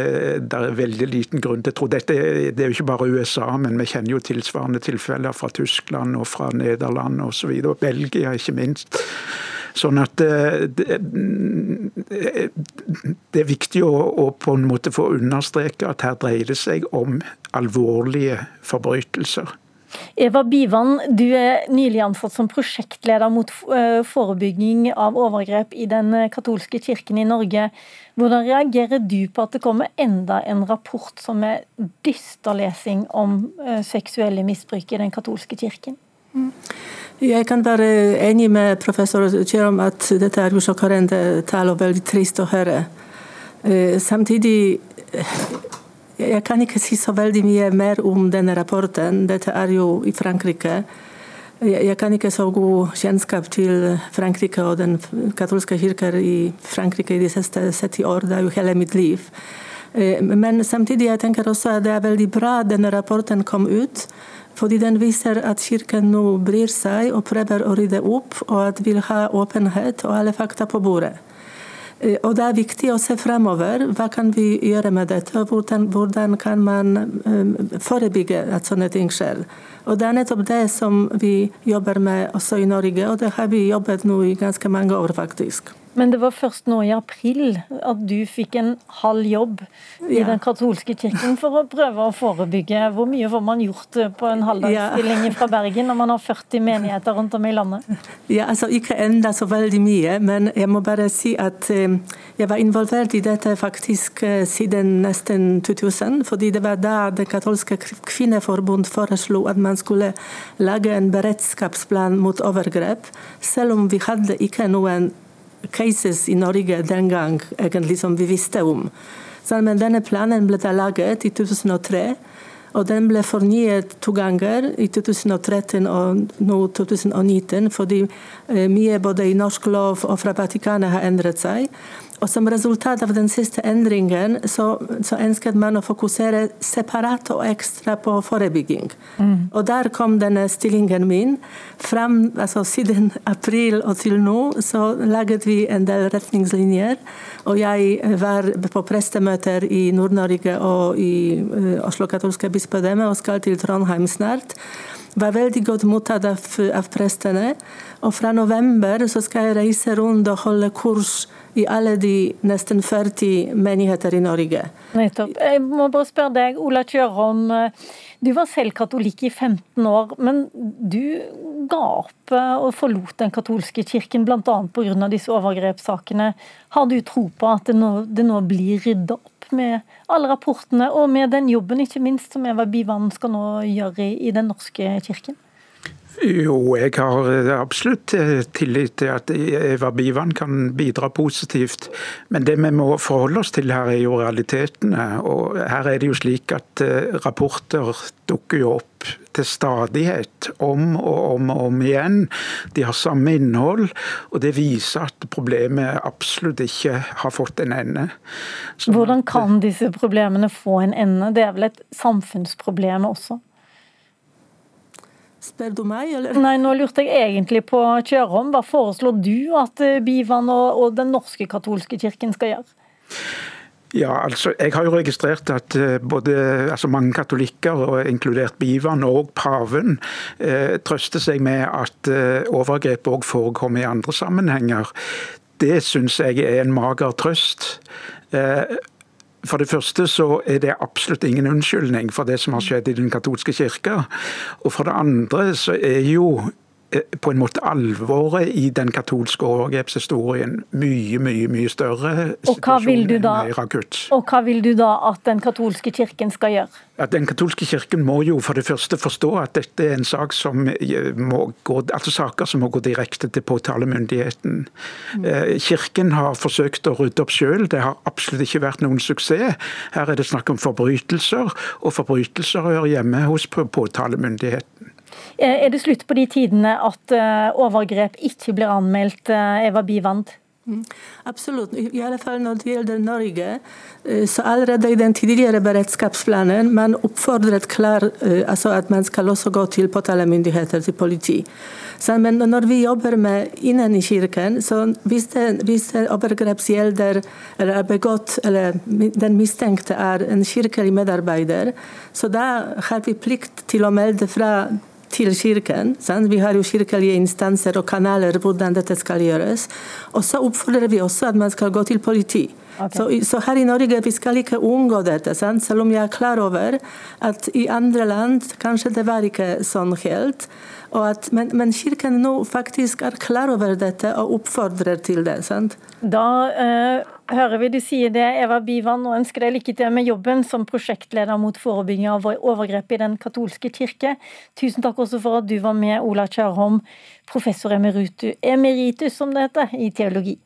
det, er veldig liten grunn til å tro dette. Det er jo ikke bare USA, men vi kjenner jo tilsvarende tilfeller fra Tyskland og fra Nederland osv. Belgia, ikke minst. Sånn at eh, det, det er viktig å, å, på en måte få understreke at her dreier det seg om alvorlige forbrytelser. Eva Bivan, du er nylig ansatt som prosjektleder mot eh, forebygging av overgrep i den eh, katolske kirken i Norge. Hvordan reagerer du på at det kommer enda en rapport som er dyster lesing om eh, seksuelle misbruk i den katolske kirken? Mm. Jeg kan være enig med professor Kjerom at dette er jo sjokkerende tall og veldig trist å høre. Samtidig jeg kan ikke si så veldig mye mer om denne rapporten. Dette er jo i Frankrike. Jeg kan ikke så god kjennskap til Frankrike og den katolske kirken i Frankrike i de siste 70 år. Det er jo hele mitt liv. Eh, men samtidig jeg tenker også at det er veldig bra at denne rapporten kom ut. Fordi den viser at kirken nå bryr seg og prøver å rydde opp, og at vil ha åpenhet og alle fakta på bordet. Eh, og det er viktig å se fremover. Hva kan vi gjøre med dette? Hvordan, hvordan kan man um, forebygge at sånne ting skjer? Og Det er nettopp det som vi jobber med også i Norge, og det har vi jobbet nå i ganske mange år, faktisk. Men det var først nå i april at du fikk en halv jobb i ja. den katolske kirken for å prøve å forebygge. Hvor mye får man gjort på en halvdagsstilling ja. fra Bergen når man har 40 menigheter rundt om i landet? Ja, altså Ikke enda så veldig mye, men jeg må bare si at eh, jeg var involvert i dette faktisk eh, siden nesten 2000. fordi det var da Det katolske kvinneforbund foreslo at man skulle lage en beredskapsplan mot overgrep, selv om vi hadde ikke noen cases i Norge den gang egentlig som vi visste om. Men denne planen ble da laget i 2003. Og den ble fornyet to ganger, i 2013 og nå 2019, fordi eh, mye både i norsk lov og fra Vatikanet har endret seg. Og Som resultat av den siste endringen så, så ønsket man å fokusere separat og ekstra på forebygging. Mm. Og Der kom denne stillingen min. Frem, altså Siden april og til nå så laget vi en del retningslinjer. Og jeg var på prestemøter i Nord-Norge og i uh, Oslo katolske bispedømme og skal til Trondheim snart var veldig godt mottatt av, av prestene. Og fra november så skal jeg reise rundt og holde kurs i alle de nesten 40 menigheter i Norge. Nettopp. Jeg må bare spørre deg, Ola Kjørom. Du var selv katolikk i 15 år, men du ga opp og forlot den katolske kirken bl.a. pga. disse overgrepssakene. Har du tro på at det nå, det nå blir rydda opp med alle rapportene, og med den jobben ikke minst som Eva Bivan skal nå gjøre i, i Den norske kirken? Jo, jeg har eh, absolutt eh, tillit til at Eva Bivan kan bidra positivt. Men det vi må forholde oss til her, er jo realitetene. Og her er det jo slik at eh, rapporter dukker jo opp til stadighet, om og om og om igjen. De har samme innhold, og det viser at problemet absolutt ikke har fått en ende. Så Hvordan kan disse problemene få en ende? Det er vel et samfunnsproblem også? Spør du meg, eller? Nei, nå lurte jeg egentlig på Kjørom. Hva foreslår du at eh, Bivan og, og Den norske katolske kirken skal gjøre? Ja, altså, Jeg har jo registrert at uh, både altså mange katolikker, inkludert Bivan og paven, eh, trøster seg med at eh, overgrep òg forekommer i andre sammenhenger. Det syns jeg er en mager trøst. For det første så er det absolutt ingen unnskyldning for det som har skjedd i den katolske kirka. Og for det andre så er jo på en måte alvoret i den katolske overgrepshistorien mye, mye mye større. Og hva, vil du da, og hva vil du da at den katolske kirken skal gjøre? At Den katolske kirken må jo for det første forstå at dette er en sak som eh, må gå, altså saker som må gå direkte til påtalemyndigheten. Mm. Eh, kirken har forsøkt å rydde opp sjøl, det har absolutt ikke vært noen suksess. Her er det snakk om forbrytelser, og forbrytelser hører hjemme hos påtalemyndigheten. Eh, er det slutt på de tidene at eh, overgrep ikke blir anmeldt, eh, Eva Bivand? Mm, absolutt. I alle fall når det gjelder Norge, så allerede i den tidligere beredskapsplanen man oppfordret klar, altså at man skal også gå til påtalemyndigheter, til politi. Så, men når vi jobber med innen i kirken, så hvis det, hvis det overgrepsgjelder eller er begått, eller den mistenkte er en kirkelig medarbeider, så da har vi plikt til å melde fra til kirken. Sant? Vi har jo kirkelige instanser og kanaler hvordan dette skal gjøres. Og så oppfordrer vi også at man skal gå til politi. Okay. Så, så, her i Norge vi skal ikke unngå dette, sant? selv om jeg er klar over at i andre land kanskje det var ikke sånn helt. At, men, men, Kirken nå faktisk er klar over dette og oppfordrer til det. sant? Da eh, hører vi du sier det, Eva Bivan, og ønsker deg lykke til med jobben som prosjektleder mot forebygging av overgrep i Den katolske kirke. Tusen takk også for at du var med, Ola Kjærholm, professor emeritus, som det heter, i teologi.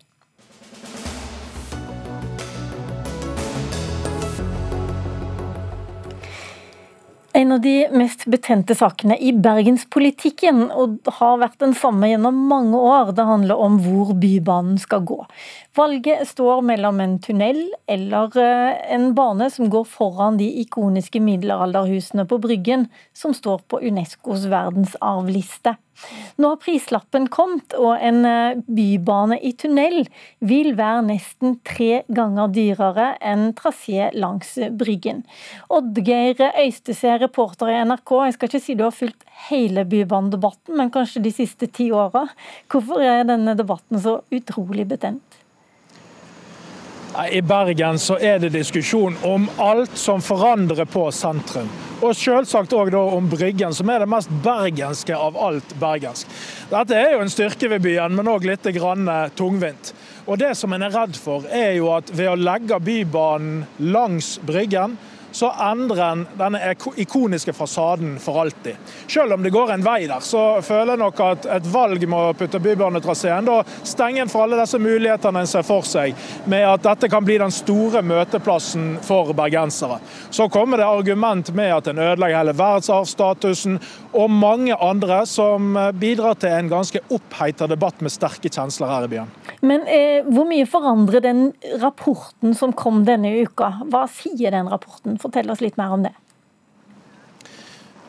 En av de mest betente sakene i bergenspolitikken, og har vært den samme gjennom mange år, det handler om hvor Bybanen skal gå. Valget står mellom en tunnel eller eh, en bane som går foran de ikoniske middelalderhusene på Bryggen, som står på Unescos verdensarvliste. Nå har prislappen kommet, og en eh, bybane i tunnel vil være nesten tre ganger dyrere enn trasé langs Bryggen. Oddgeir Øystese, reporter i NRK, jeg skal ikke si du har fulgt hele bybanedebatten, men kanskje de siste ti åra. Hvorfor er denne debatten så utrolig betent? I Bergen så er det diskusjon om alt som forandrer på sentrum. Og selvsagt òg om Bryggen, som er det mest bergenske av alt bergensk. Dette er jo en styrke ved byen, men òg litt tungvint. Og Det som en er redd for, er jo at ved å legge Bybanen langs Bryggen, så endrer en denne ikoniske fasaden for alltid. Selv om det går en vei der, så føler jeg nok at et valg med å putte bybanetraseen da stenger en for alle disse mulighetene en ser for seg, med at dette kan bli den store møteplassen for bergensere. Så kommer det argument med at en ødelegger hele verdensarvstatusen, og mange andre som bidrar til en ganske oppheita debatt med sterke kjensler her i byen. Men eh, hvor mye forandrer den rapporten som kom denne uka? Hva sier den rapporten? Fortell oss litt mer om det.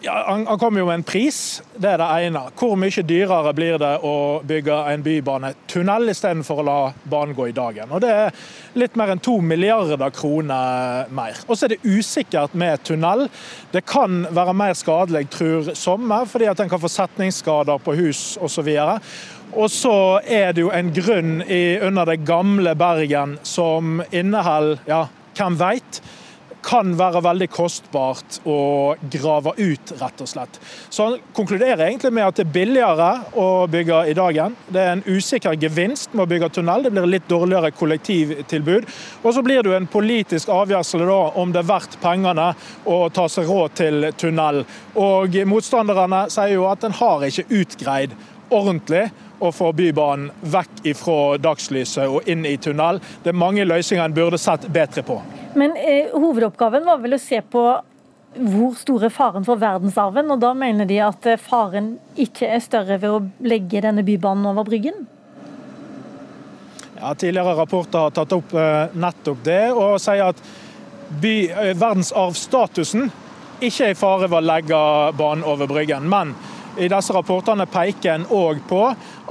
Ja, han, han kom jo med en pris, det er det ene. Hvor mye dyrere blir det å bygge en bybanetunnel istedenfor å la banen gå i dagen? Og Det er litt mer enn to milliarder kroner mer. Og så er det usikkert med tunnel. Det kan være mer skadelig, tror sommer, fordi at en kan få setningsskader på hus osv. Og så er det jo en grunn i, under det gamle Bergen som inneholder, ja, hvem veit, kan være veldig kostbart å grave ut, rett og slett. Så han konkluderer egentlig med at det er billigere å bygge i dagen. Det er en usikker gevinst med å bygge tunnel, det blir litt dårligere kollektivtilbud. Og så blir det jo en politisk avgjørelse da, om det er verdt pengene å ta seg råd til tunnel. Og motstanderne sier jo at en har ikke utgreid ordentlig å få Bybanen vekk ifra dagslyset og inn i tunnel. Det er mange løsninger en burde sett bedre på. Men eh, hovedoppgaven var vel å se på hvor stor er faren for verdensarven, og da mener de at eh, faren ikke er større ved å legge denne bybanen over Bryggen? Ja, Tidligere rapporter har tatt opp eh, nettopp det, og sier at by, eh, verdensarvstatusen ikke er i fare ved å legge banen over Bryggen. Men i disse rapportene peker en òg på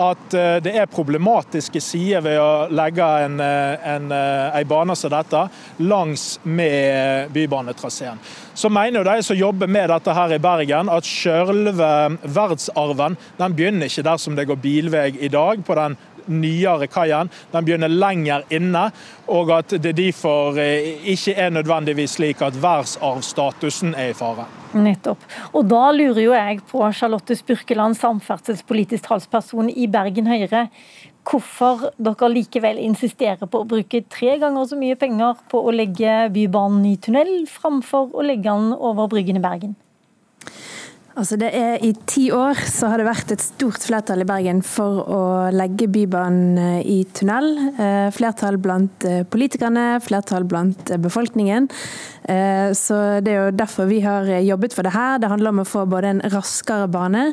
at eh, det er problematiske sider ved å legge en, eh, en, eh, en bane som dette langs med bybanetraseen. Så mener de som jobber med dette her i Bergen at selve verdensarven den begynner ikke der som det går bilvei i dag, på den nyere kaien. Den begynner lenger inne, og at det derfor ikke er nødvendigvis slik at verdensarvstatusen er i fare. Nettopp. Og da lurer jo jeg på, Charlotte Spurkeland, samferdselspolitisk talsperson i Bergen Høyre, hvorfor dere likevel insisterer på å bruke tre ganger så mye penger på å legge Bybanen i tunnel, framfor å legge den over Bryggen i Bergen? Altså det er I ti år så har det vært et stort flertall i Bergen for å legge Bybanen eh, i tunnel. Eh, flertall blant eh, politikerne, flertall blant befolkningen. Så Det er jo derfor vi har jobbet for det her. Det handler om å få både en raskere bane,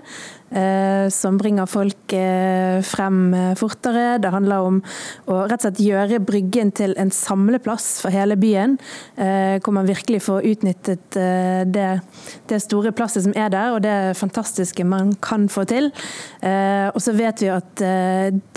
som bringer folk eh, frem eh, fortere. Det handler om å rett og slett gjøre Bryggen til en samleplass for hele byen. Hvor man virkelig får utnyttet det, det store plasset som er der, og det fantastiske man kan få til. Og så vet vi at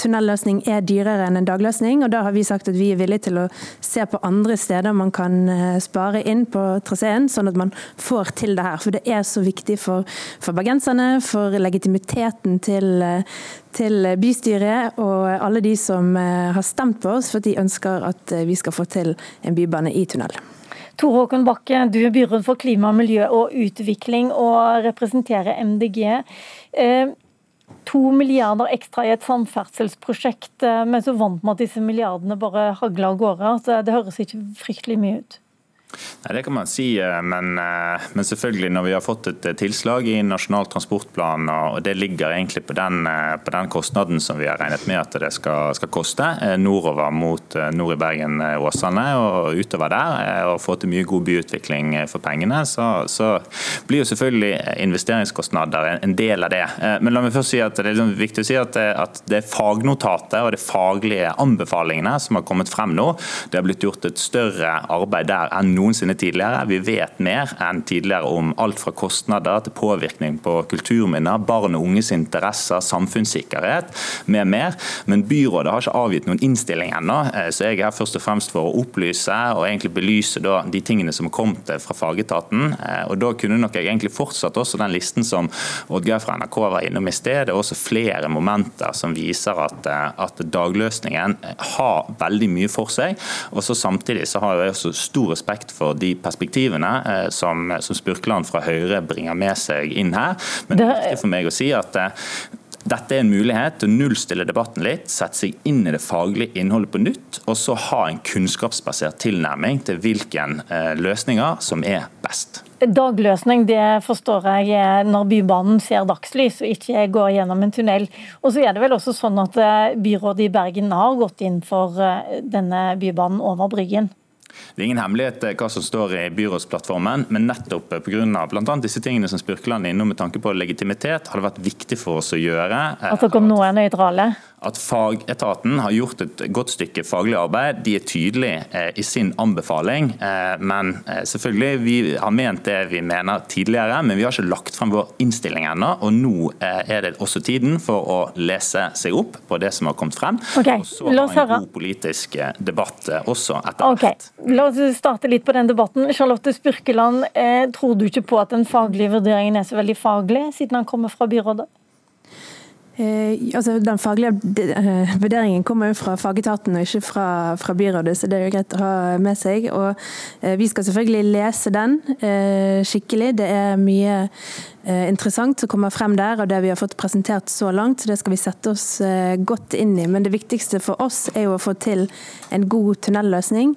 tunnelløsning er dyrere enn en dagløsning, og da har vi sagt at vi er villige til å se på andre steder man kan spare inn på traseen, sånn at man får til det her. For det er så viktig for, for bergenserne, for legitimiteten legitimiteten til, til, bystyret og alle de som eh, har stemt på oss, for de ønsker at eh, vi skal få til en bybane i tunnel. Tor Håkon Bakke, du er byråd for klima, miljø og utvikling og representerer MDG. Eh, to milliarder ekstra i et samferdselsprosjekt, men så vant man at disse milliardene bare hagla av gårde. Det høres ikke fryktelig mye ut? Nei, Det kan man si, eh, men, eh, men, selvfølgelig når vi har fått et eh, tilslag i Nasjonal transportplan, og det ligger egentlig på den, på den kostnaden som vi har regnet med at det skal, skal koste, nordover mot nord i Bergen, Åsane og utover der, og få til mye god byutvikling for pengene, så, så blir jo selvfølgelig investeringskostnader en del av det. Men la meg først si at det er liksom viktig å si at at det fagnotatet og de faglige anbefalingene som har kommet frem nå. Det har blitt gjort et større arbeid der enn noe noensinne tidligere. Vi vet mer enn tidligere om alt fra kostnader til påvirkning på kulturminner, barn og unges interesser, samfunnssikkerhet med mer. Men byrådet har ikke avgitt noen innstilling ennå, eh, så jeg er her først og fremst for å opplyse og egentlig belyse de tingene som har kommet fra fagetaten. Eh, og Da kunne nok jeg egentlig fortsatt også den listen som Oddgeir fra NRK var innom i sted. Det er også flere momenter som viser at, eh, at dagløsningen har veldig mye for seg. og så Samtidig så har jeg også stor respekt for de perspektivene eh, som, som Spurkland fra Høyre bringer med seg inn her. Men det er viktig for meg å si at eh, dette er en mulighet til å nullstille debatten litt, sette seg inn i det faglige innholdet på nytt, og så ha en kunnskapsbasert tilnærming til hvilke eh, løsninger som er best. Dagløsning det forstår jeg når Bybanen ser dagslys og ikke går gjennom en tunnel. Og så er det vel også sånn at Byrådet i Bergen har gått inn for denne bybanen over Bryggen? Det er ingen hemmelighet eh, hva som står i byrådsplattformen, men nettopp eh, pga. bl.a. disse tingene som Spurkeland er innom med tanke på legitimitet, har det vært viktig for oss å gjøre. Eh, at dere nå er nøytrale? At fagetaten har gjort et godt stykke faglig arbeid. De er tydelige eh, i sin anbefaling. Eh, men eh, selvfølgelig, vi har ment det vi mener tidligere, men vi har ikke lagt frem vår innstilling ennå. Og nå er det også tiden for å lese seg opp på det som har kommet frem. Okay. Og så ha en god politisk debatt også etter okay. La oss starte litt på den debatten. Charlotte Spurkeland, tror du ikke på at den faglige vurderingen er så veldig faglig, siden han kommer fra byrådet? Eh, altså, den faglige eh, vurderingen kommer jo fra fagetaten og ikke fra, fra, byrådet, så det er jo greit å ha med seg. Og eh, Vi skal selvfølgelig lese den eh, skikkelig. Det er mye eh, interessant som kommer frem der, og det vi har fått presentert så langt. så Det skal vi sette oss eh, godt inn i. Men det viktigste for oss er jo å få til en god tunnelløsning.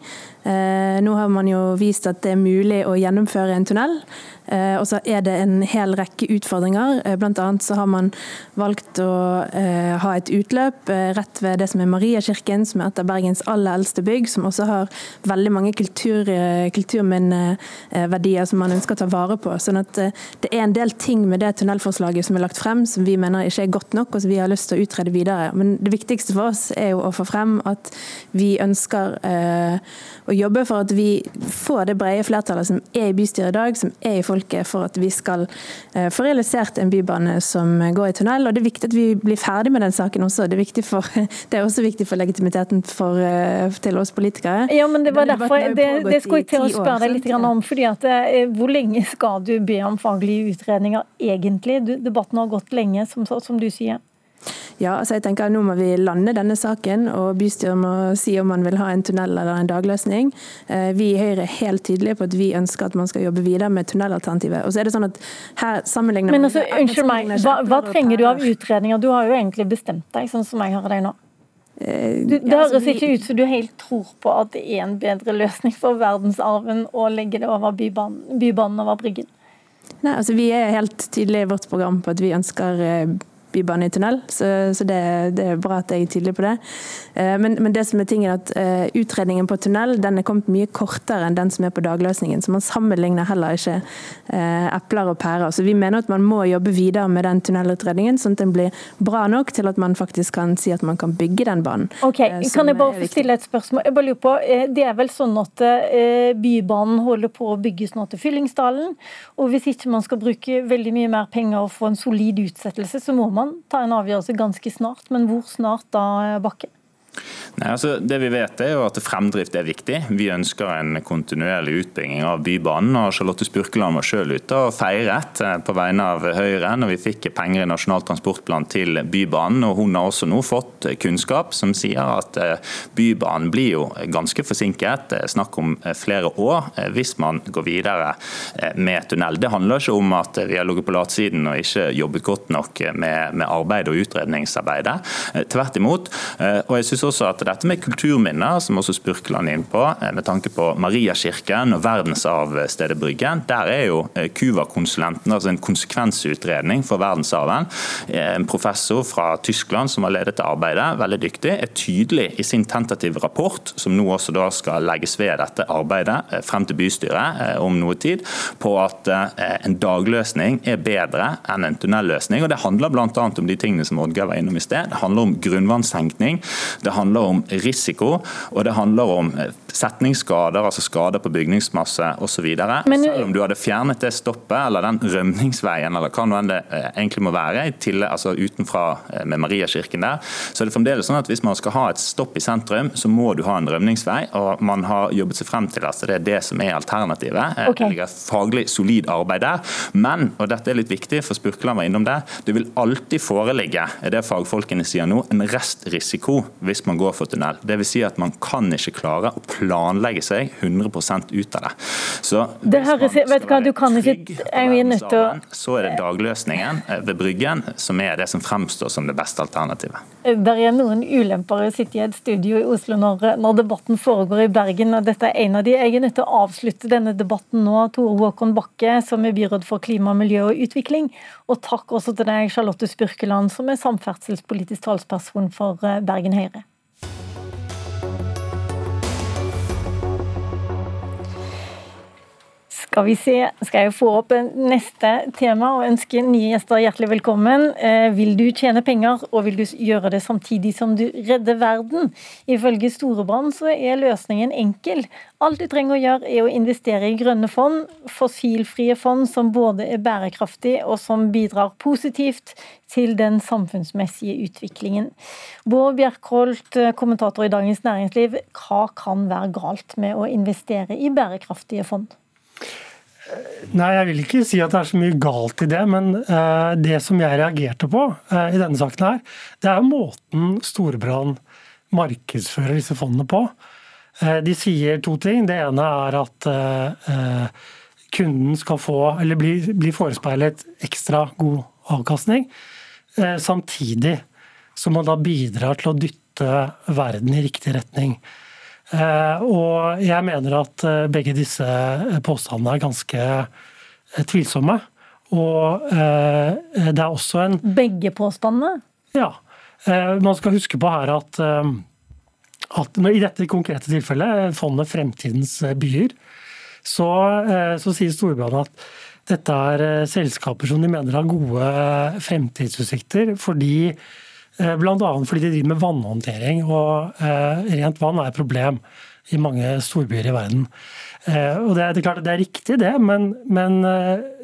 Nå har man jo vist at det er mulig å gjennomføre en tunnel. Eh, og så er det en hel rekke utfordringer. Blant Bl.a. så har man valgt å eh, ha et utløp rett ved det som er Mariakirken, som er et av Bergens aller eldste bygg, som også har veldig mange kultur, kulturminneverdier som man ønsker å ta vare på. sånn at det er en del ting med det tunnelforslaget som er lagt frem som vi mener ikke er godt nok, og som vi har lyst til å utrede videre. Men det viktigste for oss er jo å få frem at vi ønsker å jobbe for at vi får det brede flertallet som er i bystyret i dag, som er i folket for at vi skal eh, få realisert en bybane som går i tunnel. Og Det er viktig at vi blir ferdig med den saken også. Det er, for, det er også viktig for legitimiteten for, eh, til oss politikere. Ja, men Det var derfor, det, det skulle jeg til å spørre deg litt om. fordi at eh, Hvor lenge skal du be om faglige utredninger egentlig? Debatten har gått lenge, som, som du sier. Ja, altså jeg tenker at Nå må vi lande denne saken, og bystyret må si om man vil ha en tunnel eller en dagløsning. Eh, vi i Høyre er helt tydelige på at vi ønsker at man skal jobbe videre med tunnelalternativet. Og så er det sånn at her sammenligner Men altså, Unnskyld meg, hva, hva trenger du av utredninger? Du har jo egentlig bestemt deg, sånn som jeg hører deg nå. Eh, du, det høres altså, ikke ut som du helt tror på at det er en bedre løsning for verdensarven å legge det over bybanen, bybanen over Bryggen? Nei, altså Vi er helt tydelige i vårt program på at vi ønsker eh, bybane i tunnel, så, så det, det, er bra at jeg er tydelig på det. Eh, men, men, det som er tingen at uh, utredningen på tunnel den er kommet mye kortere enn den som er på dagløsningen. Så man sammenligner heller ikke uh, epler og pærer. Så vi mener at man må jobbe videre med den tunnelutredningen, sånn at den blir bra nok til at man faktisk kan si at man kan bygge den banen. Ok, Kan jeg bare stille et spørsmål? Jeg bare lurer på, Det er vel sånn at Bybanen holder på å bygges nå til Fyllingsdalen. og Hvis ikke man skal bruke veldig mye mer penger og få en solid utsettelse, så må man ta en avgjørelse ganske snart. Men hvor snart da, Bakke? Nei, altså det vi vet er jo at Fremdrift er viktig. Vi ønsker en kontinuerlig utbygging av Bybanen. og Charlotte Spurkeland var selv ute og feiret eh, på vegne av Høyre når vi fikk penger i Nasjonal transportplan til Bybanen. og Hun har også nå fått kunnskap som sier at eh, Bybanen blir jo ganske forsinket. Snakk om eh, flere år hvis man går videre med tunnel. Det handler ikke om at vi har ligget på latsiden og ikke jobbet godt nok med arbeid og utredningsarbeidet. Tvert imot. og jeg synes også at dette med kulturminner, som også Spurkeland er inn på, eh, med tanke på Mariakirken og verdensarvstedet Bryggen, der er jo Cuva-konsulenten, eh, altså en konsekvensutredning for verdensarven, eh, en professor fra Tyskland som har ledet arbeidet, veldig dyktig, er tydelig i sin tentative rapport, som nå også da skal legges ved dette arbeidet frem til bystyret om noe tid, på at en dagløsning er bedre enn en tunnelløsning. og Det handler bl.a. om de tingene som Oddgeir var innom i sted. Det handler om grunnvannssenkning. Det handler om risiko, og det handler om eh, setningsskader, altså skader på bygningsmasse osv. Selv om du hadde fjernet det stoppet eller den rømningsveien, eller hva nå enn det eh, egentlig må være, til, altså utenfra eh, med Mariakirken der, så er det fremdeles sånn at hvis man skal ha et stopp i sentrum, så må du ha en rømningsvei. og Man har jobbet seg frem til at det er det som er alternativet. Okay. Det ligger faglig solid arbeid der. Men, og dette er litt viktig, for Spurkeland var innom det, det vil alltid foreligge, det fagfolkene sier nå, en restrisiko hvis man går for tunnel. Dvs. Si at man kan ikke klare å planlegge seg 100 ut av det. Så det høres, vet hva, du kan ikke Så er det dagløsningen eh, ved Bryggen som er det som fremstår som det beste alternativet. Det er noen ulemper å sitte i et studio i Oslo når, når, debatten foregår i Bergen. og Dette er en av de. Jeg er nødt til å avslutte denne debatten nå. Tore Håkon Bakke, som er byråd for klima, miljø og utvikling. Og takk også til deg, Charlotte Spurkeland, som er samferdselspolitisk talsperson for eh, Bergen Høyre. Skal vi se, skal jeg få opp neste tema og ønske nye gjester hjertelig velkommen. Eh, vil du tjene penger, og vil du gjøre det samtidig som du redder verden? Ifølge Storebrand så er løsningen enkel. Alt du trenger å gjøre er å investere i grønne fond, fossilfrie fond som både er bærekraftig og som bidrar positivt til den samfunnsmessige utviklingen. Bård Bjerkholt, kommentator i Dagens Næringsliv, hva kan være galt med å investere i bærekraftige fond? Nei, jeg vil ikke si at det er så mye galt i det, men uh, det som jeg reagerte på uh, i denne saken her, det er måten Storebrand markedsfører disse fondene på. Uh, de sier to ting. Det ene er at kunden skal få, eller bli, bli forespeilet ekstra god avkastning, samtidig som man da bidrar til å dytte verden i riktig retning. Eh, og jeg mener at eh, begge disse eh, påstandene er ganske tvilsomme. Og det er også en Begge påstandene? Ja. Man skal huske på her at, at i dette konkrete tilfellet, fondet Fremtidens byer, så, så sier Storbritannia at dette er selskaper som de mener har gode fremtidsutsikter fordi Bl.a. fordi de driver med vannhåndtering. og eh, Rent vann er et problem i mange storbyer i verden. Eh, og Det er, det er klart det er riktig, det, men, men,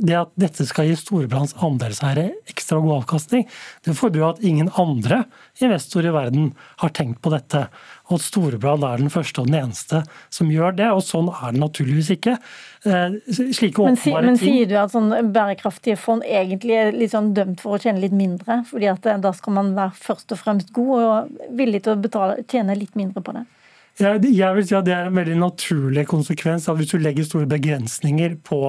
det at dette skal gi Storebrands andelseiere ekstra god avkastning, det fordrer jo at ingen andre investorer i verden har tenkt på dette. Og at Storebrand er den første og den eneste som gjør det. Og sånn er det naturligvis ikke. Eh, slike men, si, men sier du at sånn bærekraftige fond egentlig er litt sånn dømt for å tjene litt mindre? fordi at eh, da skal man være først og fremst god og villig til å betale, tjene litt mindre på det? Jeg, jeg vil si at Det er en veldig naturlig konsekvens at hvis du legger store begrensninger på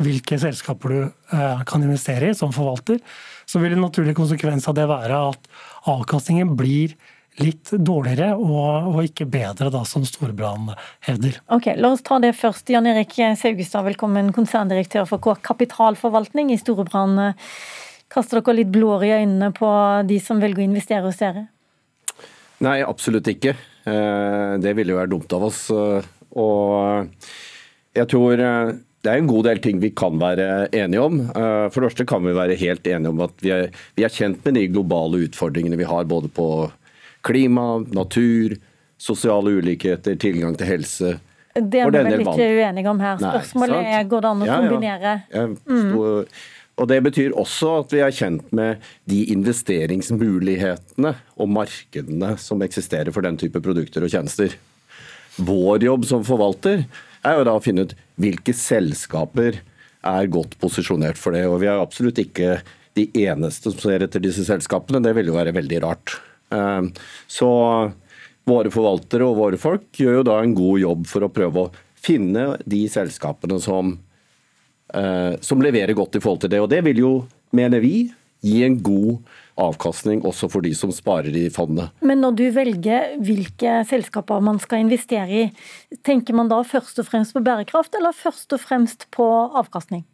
hvilke selskaper du eh, kan investere i som forvalter, så vil en naturlig konsekvens av det være at avkastningen blir litt dårligere og, og ikke bedre, da, som Storebrand hevder. Ok, La oss ta det først. Jan Erik Saugestad, velkommen, konserndirektør for K Kapitalforvaltning i Storebrand. Kaster dere litt blår i øynene på de som velger å investere hos dere? Nei, absolutt ikke. Eh, det ville jo være dumt av oss. Og jeg tror eh, det er en god del ting vi kan være enige om. Eh, for det første kan vi være helt enige om at vi er, vi er kjent med de globale utfordringene vi har både på klima, natur, sosiale ulikheter, tilgang til helse. Det er vi vel ikke uenige om her. Spørsmålet Nei, er går det an å ja, kombinere. Ja. Mm. Og Det betyr også at vi er kjent med de investeringsmulighetene og markedene som eksisterer for den type produkter og tjenester. Vår jobb som forvalter er jo da å finne ut hvilke selskaper er godt posisjonert for det. Og vi er absolutt ikke de eneste som ser etter disse selskapene. Det ville jo være veldig rart. Eh, så våre forvaltere og våre folk gjør jo da en god jobb for å prøve å finne de selskapene som, eh, som leverer godt i forhold til det. Og det vil jo, mener vi, gi en god avkastning også for de som sparer i fondet. Men når du velger hvilke selskaper man skal investere i, tenker man da først og fremst på bærekraft, eller først og fremst på avkastning?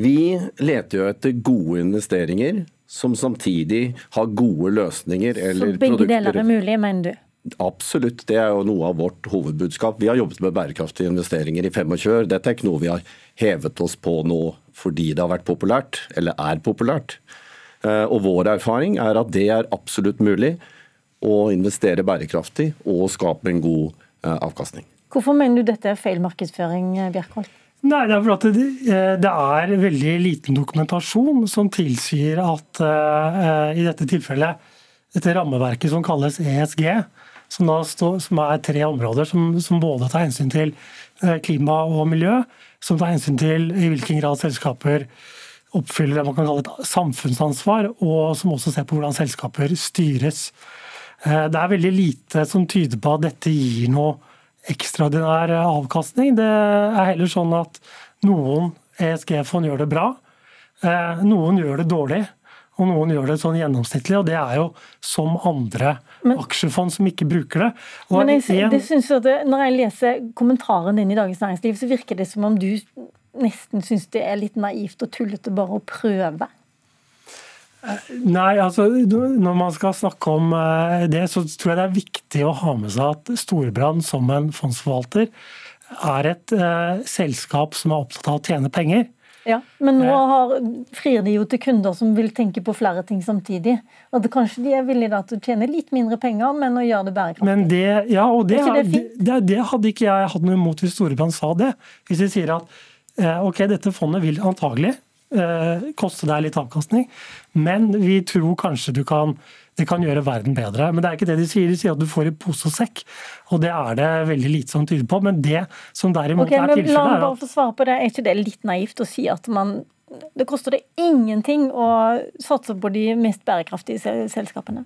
Vi leter jo etter gode investeringer som samtidig har gode løsninger eller Så begge produkter. deler er mulig, mener du? Absolutt, det er jo noe av vårt hovedbudskap. Vi har jobbet med bærekraftige investeringer i 25 år. Dette er ikke noe vi har hevet oss på nå fordi det har vært populært, eller er populært. Eh, og vår erfaring er at det er absolutt mulig å investere bærekraftig og skape en god eh, avkastning. Hvorfor mener du dette er feil markedsføring, Bjerkholt? Nei, det er fordi det, det er veldig liten dokumentasjon som tilsier at uh, i dette tilfellet dette rammeverket som kalles ESG, som, stå, som er tre områder som, som, både tar hensyn til klima og miljø, som tar hensyn til i hvilken grad selskaper oppfyller det man kan kalle et samfunnsansvar, og som også ser på hvordan selskaper styres. Det er veldig lite som tyder på at dette gir noe ekstraordinær avkastning. Det er heller sånn at noen ESG-fond gjør det bra, eh, noen gjør det dårlig. Og noen gjør det sånn gjennomsnittlig, og det er jo som andre men, aksjefond som ikke bruker det. Og men jeg, det synes at det, Når jeg leser kommentaren din i Dagens Næringsliv, så virker det som om du nesten syns det er litt naivt og tullete bare å prøve. Nei, altså Når man skal snakke om eh, det, så tror jeg det er viktig å ha med seg at Storebrand som en fondsforvalter er et eh, selskap som er opptatt av å tjene penger. Ja, Men nå eh. har, frir de jo til kunder som vil tenke på flere ting samtidig. Og det, Kanskje de er villige til å tjene litt mindre penger, men å gjøre det bærekraftig. Men det, ja, og det, det, det, det, hadde ikke jeg hatt noe imot hvis Storebrand sa det. Hvis de sier at ok, dette fondet vil antagelig Eh, koste deg litt avkastning. Men vi tror kanskje du kan det kan gjøre verden bedre. Men det er ikke det de sier. De sier at du får i pose og sekk. Og det er det veldig lite som tyder på. Men det som derimot okay, er tilfellet La meg bare få svare på det. Er ikke det litt naivt å si at man det koster det ingenting å satse på de mest bærekraftige selskapene?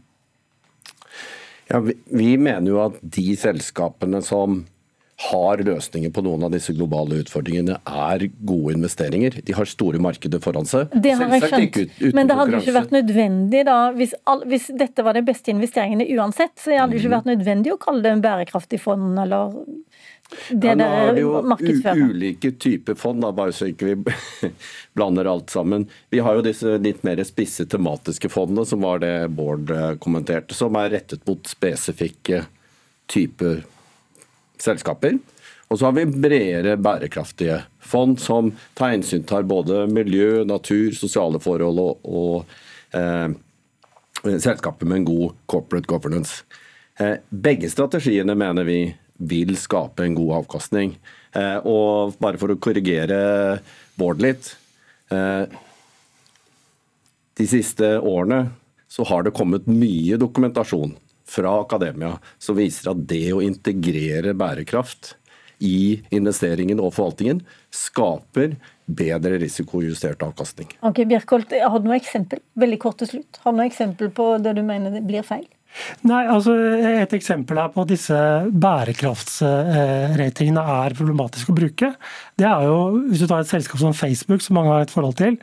Ja, vi, vi mener jo at de selskapene som har løsninger på noen av disse globale utfordringene, er gode investeringer. De har store markeder foran seg. Det har jeg skjønt, ut, men det hadde jo ikke vært nødvendig da, hvis, all, hvis, dette var de beste investeringene uansett, så hadde det ikke vært nødvendig å kalle det en bærekraftig fond, eller det ja, nå er det jo ulike typer fond, da, bare så ikke vi blander alt sammen. Vi har jo disse litt mer spisse tematiske fondene, som var det Bård eh, kommenterte, som er rettet mot spesifikke typer selskaper. Og så har vi bredere bærekraftige fond som tar hensyn til både miljø, natur, sosiale forhold og, og eh, selskaper med en god corporate governance. Eh, begge strategiene mener vi vil skape en god avkastning. Eh, og bare for å korrigere Bård litt. Eh, de siste årene så har det kommet mye dokumentasjon fra akademia som viser at det å integrere bærekraft i investeringen og forvaltningen skaper bedre risikojustert avkastning. Ok, Bjerkholt, Har du noe eksempel veldig kort til slutt? Har du noe eksempel på det du mener blir feil? Nei, altså Et eksempel er på at disse bærekraftsratingene er problematisk å bruke. Det er jo, Hvis du tar et selskap som Facebook, som mange har et forhold til,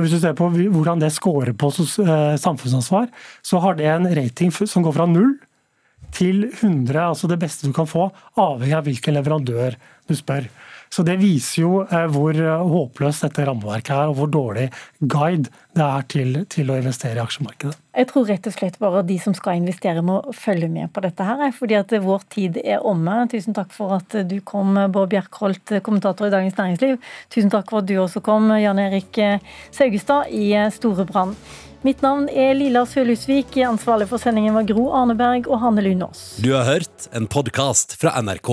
hvis du ser på hvordan det scorer på eh, samfunnsansvar, så har det en rating som går fra null til 100, altså det beste du kan få, avhengig av hvilken leverandør du spør. Så Det viser jo eh, hvor eh, håpløst dette rammeverket er, og hvor dårlig guide det er til, til, å investere i aksjemarkedet. Jeg tror rett og slett bare de som skal investere må følge med på dette her, fordi at vår tid er omme. Tusen takk for at du kom, Bård Bjerkholt, kommentator i Dagens Næringsliv. Tusen takk for at du også kom, Jan Erik Saugestad i Storebrand. Mitt navn er Lila Sølhusvik. Ansvarlig for sendingen var Gro Arneberg og Hanne Lunås. Du har hørt en podkast fra NRK.